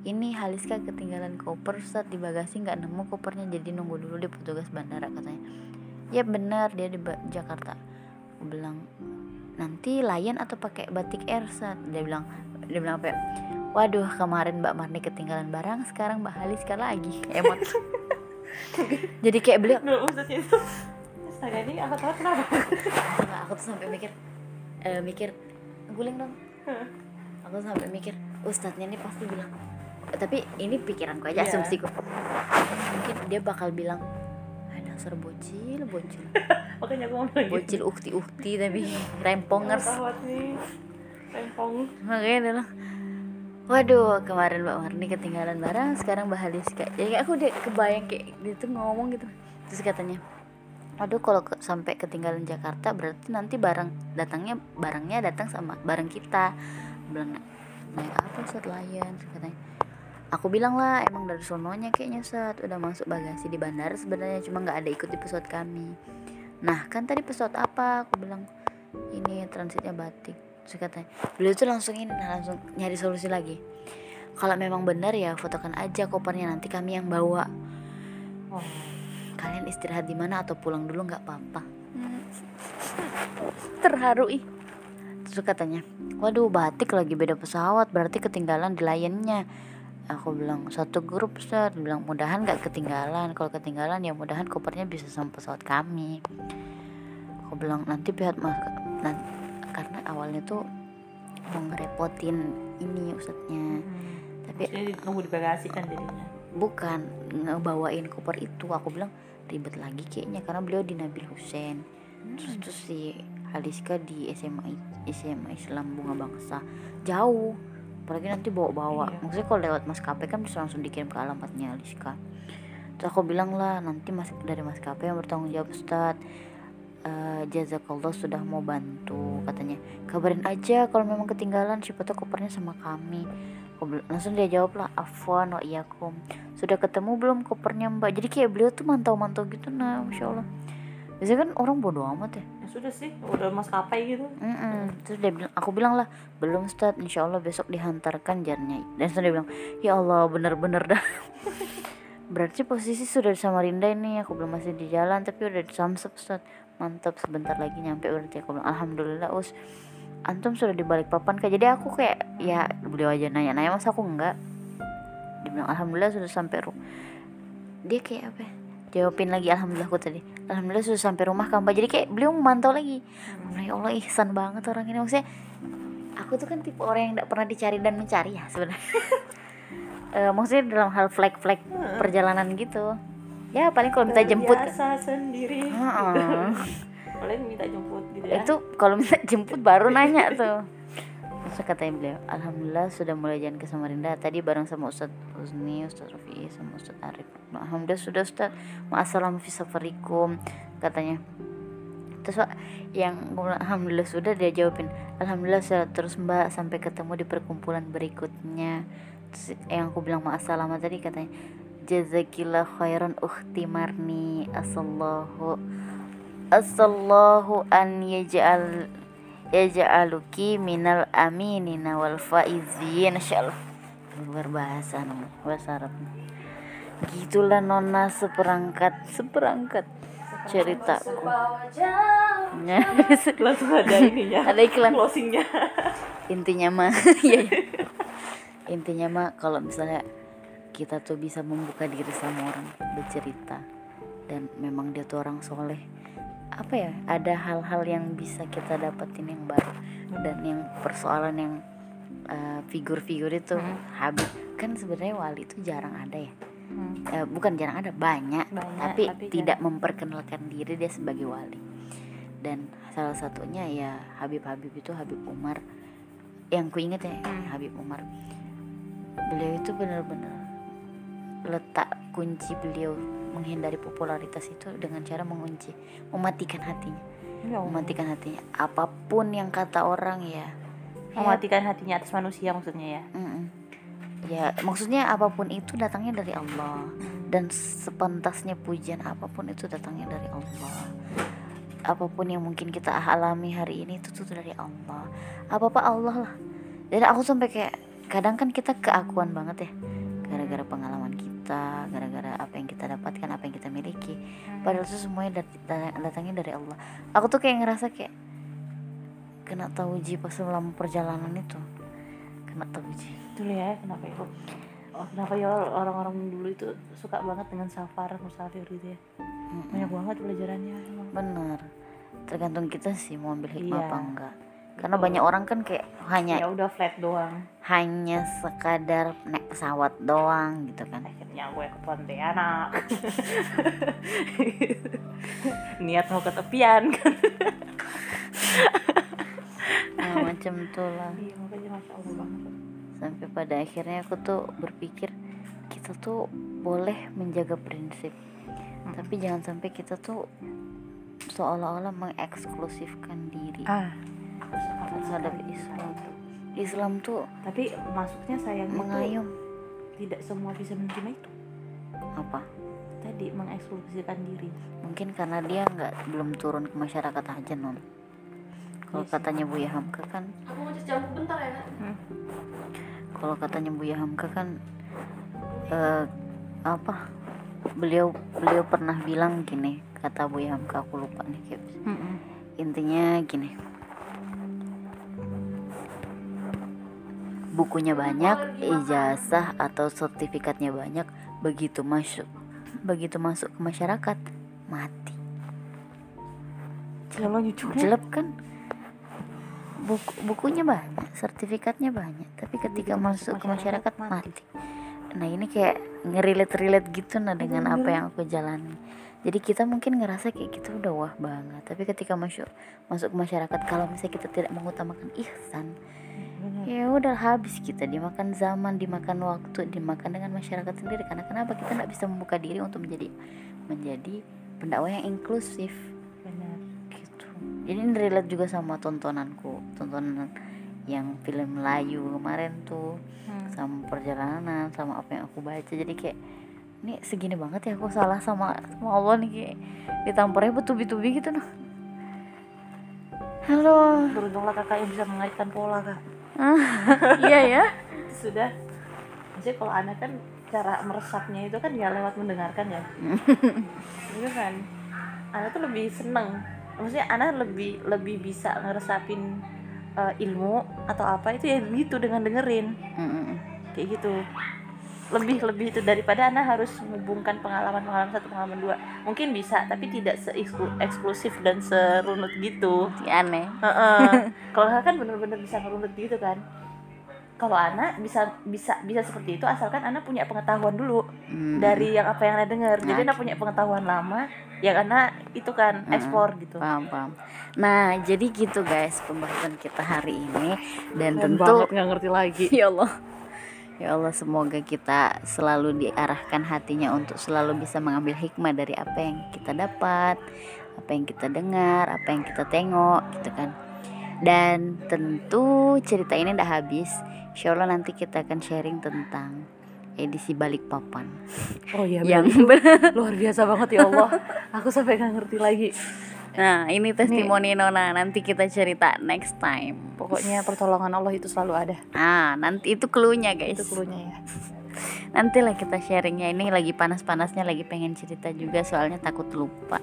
Speaker 1: ini Haliska ketinggalan koper Ustad di bagasi nggak nemu kopernya jadi nunggu dulu di petugas bandara katanya. Ya benar dia di Ba- Jakarta. Aku bilang nanti Lion atau pakai batik air Ustad dia bilang dia bilang apa ya waduh kemarin Mbak Marni ketinggalan barang sekarang Mbak Haliska lagi. Emot. Jadi kayak beliau
Speaker 2: dulu maksudnya itu astaga ini aku tahu kenapa?
Speaker 1: Enggak, aku tuh sampai mikir eh, mikir guling dong. Aku sampai mikir ustadznya ini pasti bilang tapi ini pikiranku aja
Speaker 2: Iya.
Speaker 1: asumsiku. Mungkin dia bakal bilang "Ah, dasar bocil bocil.
Speaker 2: Makanya aku ngomong gitu.
Speaker 1: Bocil ukti ukti tapi rempongers.
Speaker 2: Rempong.
Speaker 1: Makanya dia waduh kemarin mbak Marni ketinggalan barang sekarang mbak Halis kayak jadi aku udah kebayang kayak gitu ngomong gitu. Terus katanya waduh kalau sampai ketinggalan Jakarta berarti nanti barang datangnya barangnya datang sama barang kita. Bilang naik apa Lion Terus katanya aku bilang lah emang dari sononya kayaknya Ustaz udah masuk bagasi di bandara sebenarnya cuma nggak ada ikut di pesawat kami. Nah kan tadi pesawat apa? Aku bilang ini transitnya batik terus katanya beliau tuh langsung ini langsung nyari solusi lagi. Kalau memang benar ya fotokan aja kopernya nanti kami yang bawa.
Speaker 2: Oh.
Speaker 1: kalian istirahat di mana atau pulang dulu nggak apa-apa. Terharu ih. Terus katanya waduh batik lagi beda pesawat berarti ketinggalan di layannya. Aku bilang satu grup Dia bilang mudahan nggak ketinggalan. Kalau ketinggalan ya mudahan kopernya bisa sama pesawat kami. Aku bilang nanti pihak mas karena awalnya tuh mau ngerepotin ini ustadznya. Tapi
Speaker 2: Jadi nunggu di bagasi kan jadinya?
Speaker 1: Bukan ngebawain koper itu. Aku bilang ribet lagi kayaknya karena beliau di Nabil Hussein. Terus terus si Haliska di SMA SMA Islam Bunga Bangsa. Jauh. Apalagi nanti bawa-bawa.
Speaker 2: Iya.
Speaker 1: maksudnya kalau lewat maskapai kan bisa langsung dikirim ke alamatnya Haliska. Terus aku bilang lah nanti mas dari maskapai yang bertanggung jawab Ustadz eh, jazakallah sudah mau bantu katanya. Kabarin aja kalau memang ketinggalan siapa tahu kopernya sama kami. Langsung dia jawab lah afwan wa iyakum sudah ketemu belum kopernya mbak? Jadi kayak beliau tuh mantau-mantau gitu nah masya allah. Biasanya kan orang bodoh amat ya.
Speaker 2: Ya sudah sih udah maskapai gitu.
Speaker 1: Mm-mm. terus dia bilang aku bilang lah belum Ustaz insya Allah besok dihantarkan jarnya. Dan terus dia bilang ya Allah bener-bener dah. Berarti posisi sudah di Samarinda ini aku belum masih di jalan tapi udah di Samsep Ustaz mantap sebentar lagi nyampe berarti aku bilang alhamdulillah us. Antum sudah di balik papan kak. Jadi aku kayak ya beliau aja nanya-nanya masa aku enggak? Dia bilang alhamdulillah sudah sampai ru dia kayak apa ya? jawabin lagi alhamdulillah aku tadi. Alhamdulillah sudah sampai rumah Pak. jadi kayak beliau memantau lagi. Ya Allah ihsan banget orang ini. Maksudnya aku tuh kan tipe orang yang tidak pernah dicari dan mencari ya sebenarnya. Eh, maksudnya dalam hal flag-flag perjalanan gitu ya paling kalau minta jemput.
Speaker 2: Biasa sendiri.
Speaker 1: Heeh.
Speaker 2: paling minta jemput gitu ya.
Speaker 1: Itu kalau minta jemput baru nanya tuh. Terus katanya beliau alhamdulillah sudah mulai jalan ke Samarinda. Tadi bareng sama Ustadz Husni Ustadz Rafi sama Ustadz Arif. Alhamdulillah sudah Ustadz. Fi safarikum katanya. Terus Pak, yang alhamdulillah sudah dia jawabin alhamdulillah sudah terus mbak sampai ketemu di perkumpulan berikutnya. Terus yang aku bilang ma'assalam tadi katanya jazakillah khairan ukhti marni. Asallahu asallahu an yaj'al yaj'aluki minal aminina wal faizin. Insyaallah. Luar bahasa Arab. Gitulah nona seperangkat seperangkat ceritaku. Ya,
Speaker 2: langsung ada ininya
Speaker 1: ada iklan.
Speaker 2: closingnya.
Speaker 1: Intinya mah iya iya. intinya mah kalau misalnya kita tuh bisa membuka diri sama orang bercerita. Dan memang dia tuh orang soleh. Apa ya ada hal-hal yang bisa kita dapetin yang baru. Dan yang persoalan yang uh, figur-figur itu
Speaker 2: Hmm.
Speaker 1: Habib kan sebenarnya wali itu jarang ada ya.
Speaker 2: Hmm.
Speaker 1: Eh, bukan jarang ada banyak,
Speaker 2: Banyak,
Speaker 1: tapi,
Speaker 2: tapi
Speaker 1: tidak memperkenalkan diri dia sebagai wali. Dan salah satunya ya Habib Habib itu Habib Umar. Yang ku inget ya
Speaker 2: Hmm.
Speaker 1: Habib Umar. Beliau itu benar-benar letak kunci beliau menghindari popularitas itu dengan cara mengunci mematikan hatinya.
Speaker 2: Ya
Speaker 1: mematikan hatinya. Apa pun yang kata orang ya.
Speaker 2: Mematikan hatinya atas manusia maksudnya ya?
Speaker 1: Mm-mm. ya maksudnya apa pun itu datangnya dari Allah. Dan sepentasnya pujian apa pun itu datangnya dari Allah. Apa pun yang mungkin kita alami hari ini itu tuh dari Allah. Apa apa Allah lah. Jadi aku sampai kayak kadang kan kita keakuan banget ya. Gara-gara pengalaman kita gara-gara apa yang kita dapatkan apa yang kita miliki. Padahal itu semuanya dat- da- datangnya dari Allah. Aku tuh kayak ngerasa kayak kena tauji pas selama perjalanan itu. Kena tauji.
Speaker 2: Dulu ya kenapa ya? Oh, kenapa ya orang-orang dulu itu suka banget dengan safar musafir gitu ya?
Speaker 1: Mm-mm.
Speaker 2: banyak banget pelajarannya emang.
Speaker 1: Bener. Tergantung kita sih mau ambil hikmah
Speaker 2: Iya.
Speaker 1: apa enggak. Karena
Speaker 2: Betul.
Speaker 1: banyak orang kan kayak hanya
Speaker 2: ya udah flat doang
Speaker 1: hanya sekadar naik pesawat doang gitu kan.
Speaker 2: Akhirnya gue ke Pontianak. Niat mau ke tepian kan.
Speaker 1: Nah, macam tuh lah.
Speaker 2: Iya makanya masya allah banget.
Speaker 1: Sampai pada akhirnya aku tuh berpikir kita tuh boleh menjaga prinsip.
Speaker 2: Mm.
Speaker 1: tapi jangan sampai kita tuh seolah-olah mengeksklusifkan diri
Speaker 2: ah.
Speaker 1: terhadap Islam Islam tuh
Speaker 2: tapi masuknya sayang
Speaker 1: mengayom
Speaker 2: tidak semua bisa menerima itu.
Speaker 1: Apa?
Speaker 2: Tadi mengeksklusifkan diri.
Speaker 1: Mungkin karena dia nggak belum turun ke masyarakat aja non kalau
Speaker 2: Iya sih.
Speaker 1: katanya Buya Hamka kan
Speaker 3: Aku mau cuci jamu bentar ya kak.
Speaker 1: kalau katanya Buya Hamka kan eh, apa beliau beliau pernah bilang gini kata Buya Hamka aku lupa nih kayak intinya gini bukunya banyak ijazah atau sertifikatnya banyak begitu masuk begitu masuk ke masyarakat mati. Jelek kan? Buku bukunya banyak sertifikatnya banyak tapi ketika masuk ke masyarakat mati. nah ini kayak ngerilet relate gitu nah dengan apa yang aku jalani. Jadi kita mungkin ngerasa kayak kita udah wah banget tapi ketika masuk masuk ke masyarakat kalau misalnya kita tidak mengutamakan ihsan Ya udah habis kita dimakan zaman dimakan waktu dimakan dengan masyarakat sendiri. Karena kenapa kita nggak bisa membuka diri untuk menjadi menjadi pendakwah yang inklusif?
Speaker 2: Benar.
Speaker 1: Gitu. Jadi ini relate juga sama tontonanku. Tontonan yang film Melayu kemarin tuh sama perjalanan sama apa yang aku baca. Jadi kayak ini segini banget ya aku salah sama sama Allah nih kayak ditamparnya bertubi-tubi gitu. Nah. Halo.
Speaker 2: Beruntunglah kakak yang bisa mengaitkan pola kak
Speaker 1: iya ya.
Speaker 2: Sudah. Maksudnya kalau anak kan cara meresapnya itu kan ya lewat mendengarkan ya? Itu kan? Anak tuh lebih seneng. Maksudnya anak lebih lebih bisa ngeresapin eh, ilmu atau apa itu ya gitu dengan dengerin.
Speaker 1: Mm-mm.
Speaker 2: kayak gitu lebih lebih itu daripada anak harus menghubungkan pengalaman pengalaman satu pengalaman dua. Mungkin bisa tapi tidak se eksklusif dan serunut gitu.
Speaker 1: Si aneh.
Speaker 2: Heeh. kalau kakak kan bener-bener bisa ngerunut gitu kan. Kalau anak bisa bisa bisa seperti itu asalkan anak punya pengetahuan dulu
Speaker 1: Mm.
Speaker 2: dari yang apa yang anak dengar. Jadi
Speaker 1: Nah.
Speaker 2: anak punya pengetahuan lama yang anak itu kan
Speaker 1: Mm-mm.
Speaker 2: explore gitu.
Speaker 1: Paham paham. Nah jadi gitu guys pembahasan kita hari ini. Dan
Speaker 2: Keren
Speaker 1: tentu
Speaker 2: nggak ngerti lagi.
Speaker 1: Ya Allah ya Allah semoga kita selalu diarahkan hatinya untuk selalu bisa mengambil hikmah dari apa yang kita dapat apa yang kita dengar apa yang kita tengok gitu kan. Dan tentu cerita ini udah habis. Insya Allah nanti kita akan sharing tentang edisi balik papan.
Speaker 2: Oh iya
Speaker 1: yang
Speaker 2: luar biasa banget ya Allah. Aku sampai nggak ngerti lagi
Speaker 1: nah ini testimoni Nona. Nanti kita cerita next time.
Speaker 2: Pokoknya pertolongan Allah itu selalu ada.
Speaker 1: Ah nanti itu cluenya guys.
Speaker 2: itu klunya ya.
Speaker 1: Nanti lah kita sharingnya ini lagi panas-panasnya lagi pengen cerita juga soalnya takut lupa.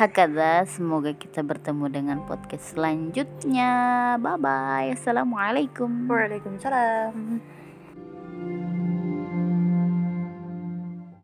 Speaker 1: Hakada semoga kita bertemu dengan podcast selanjutnya. Bye bye assalamualaikum.
Speaker 2: Waalaikumsalam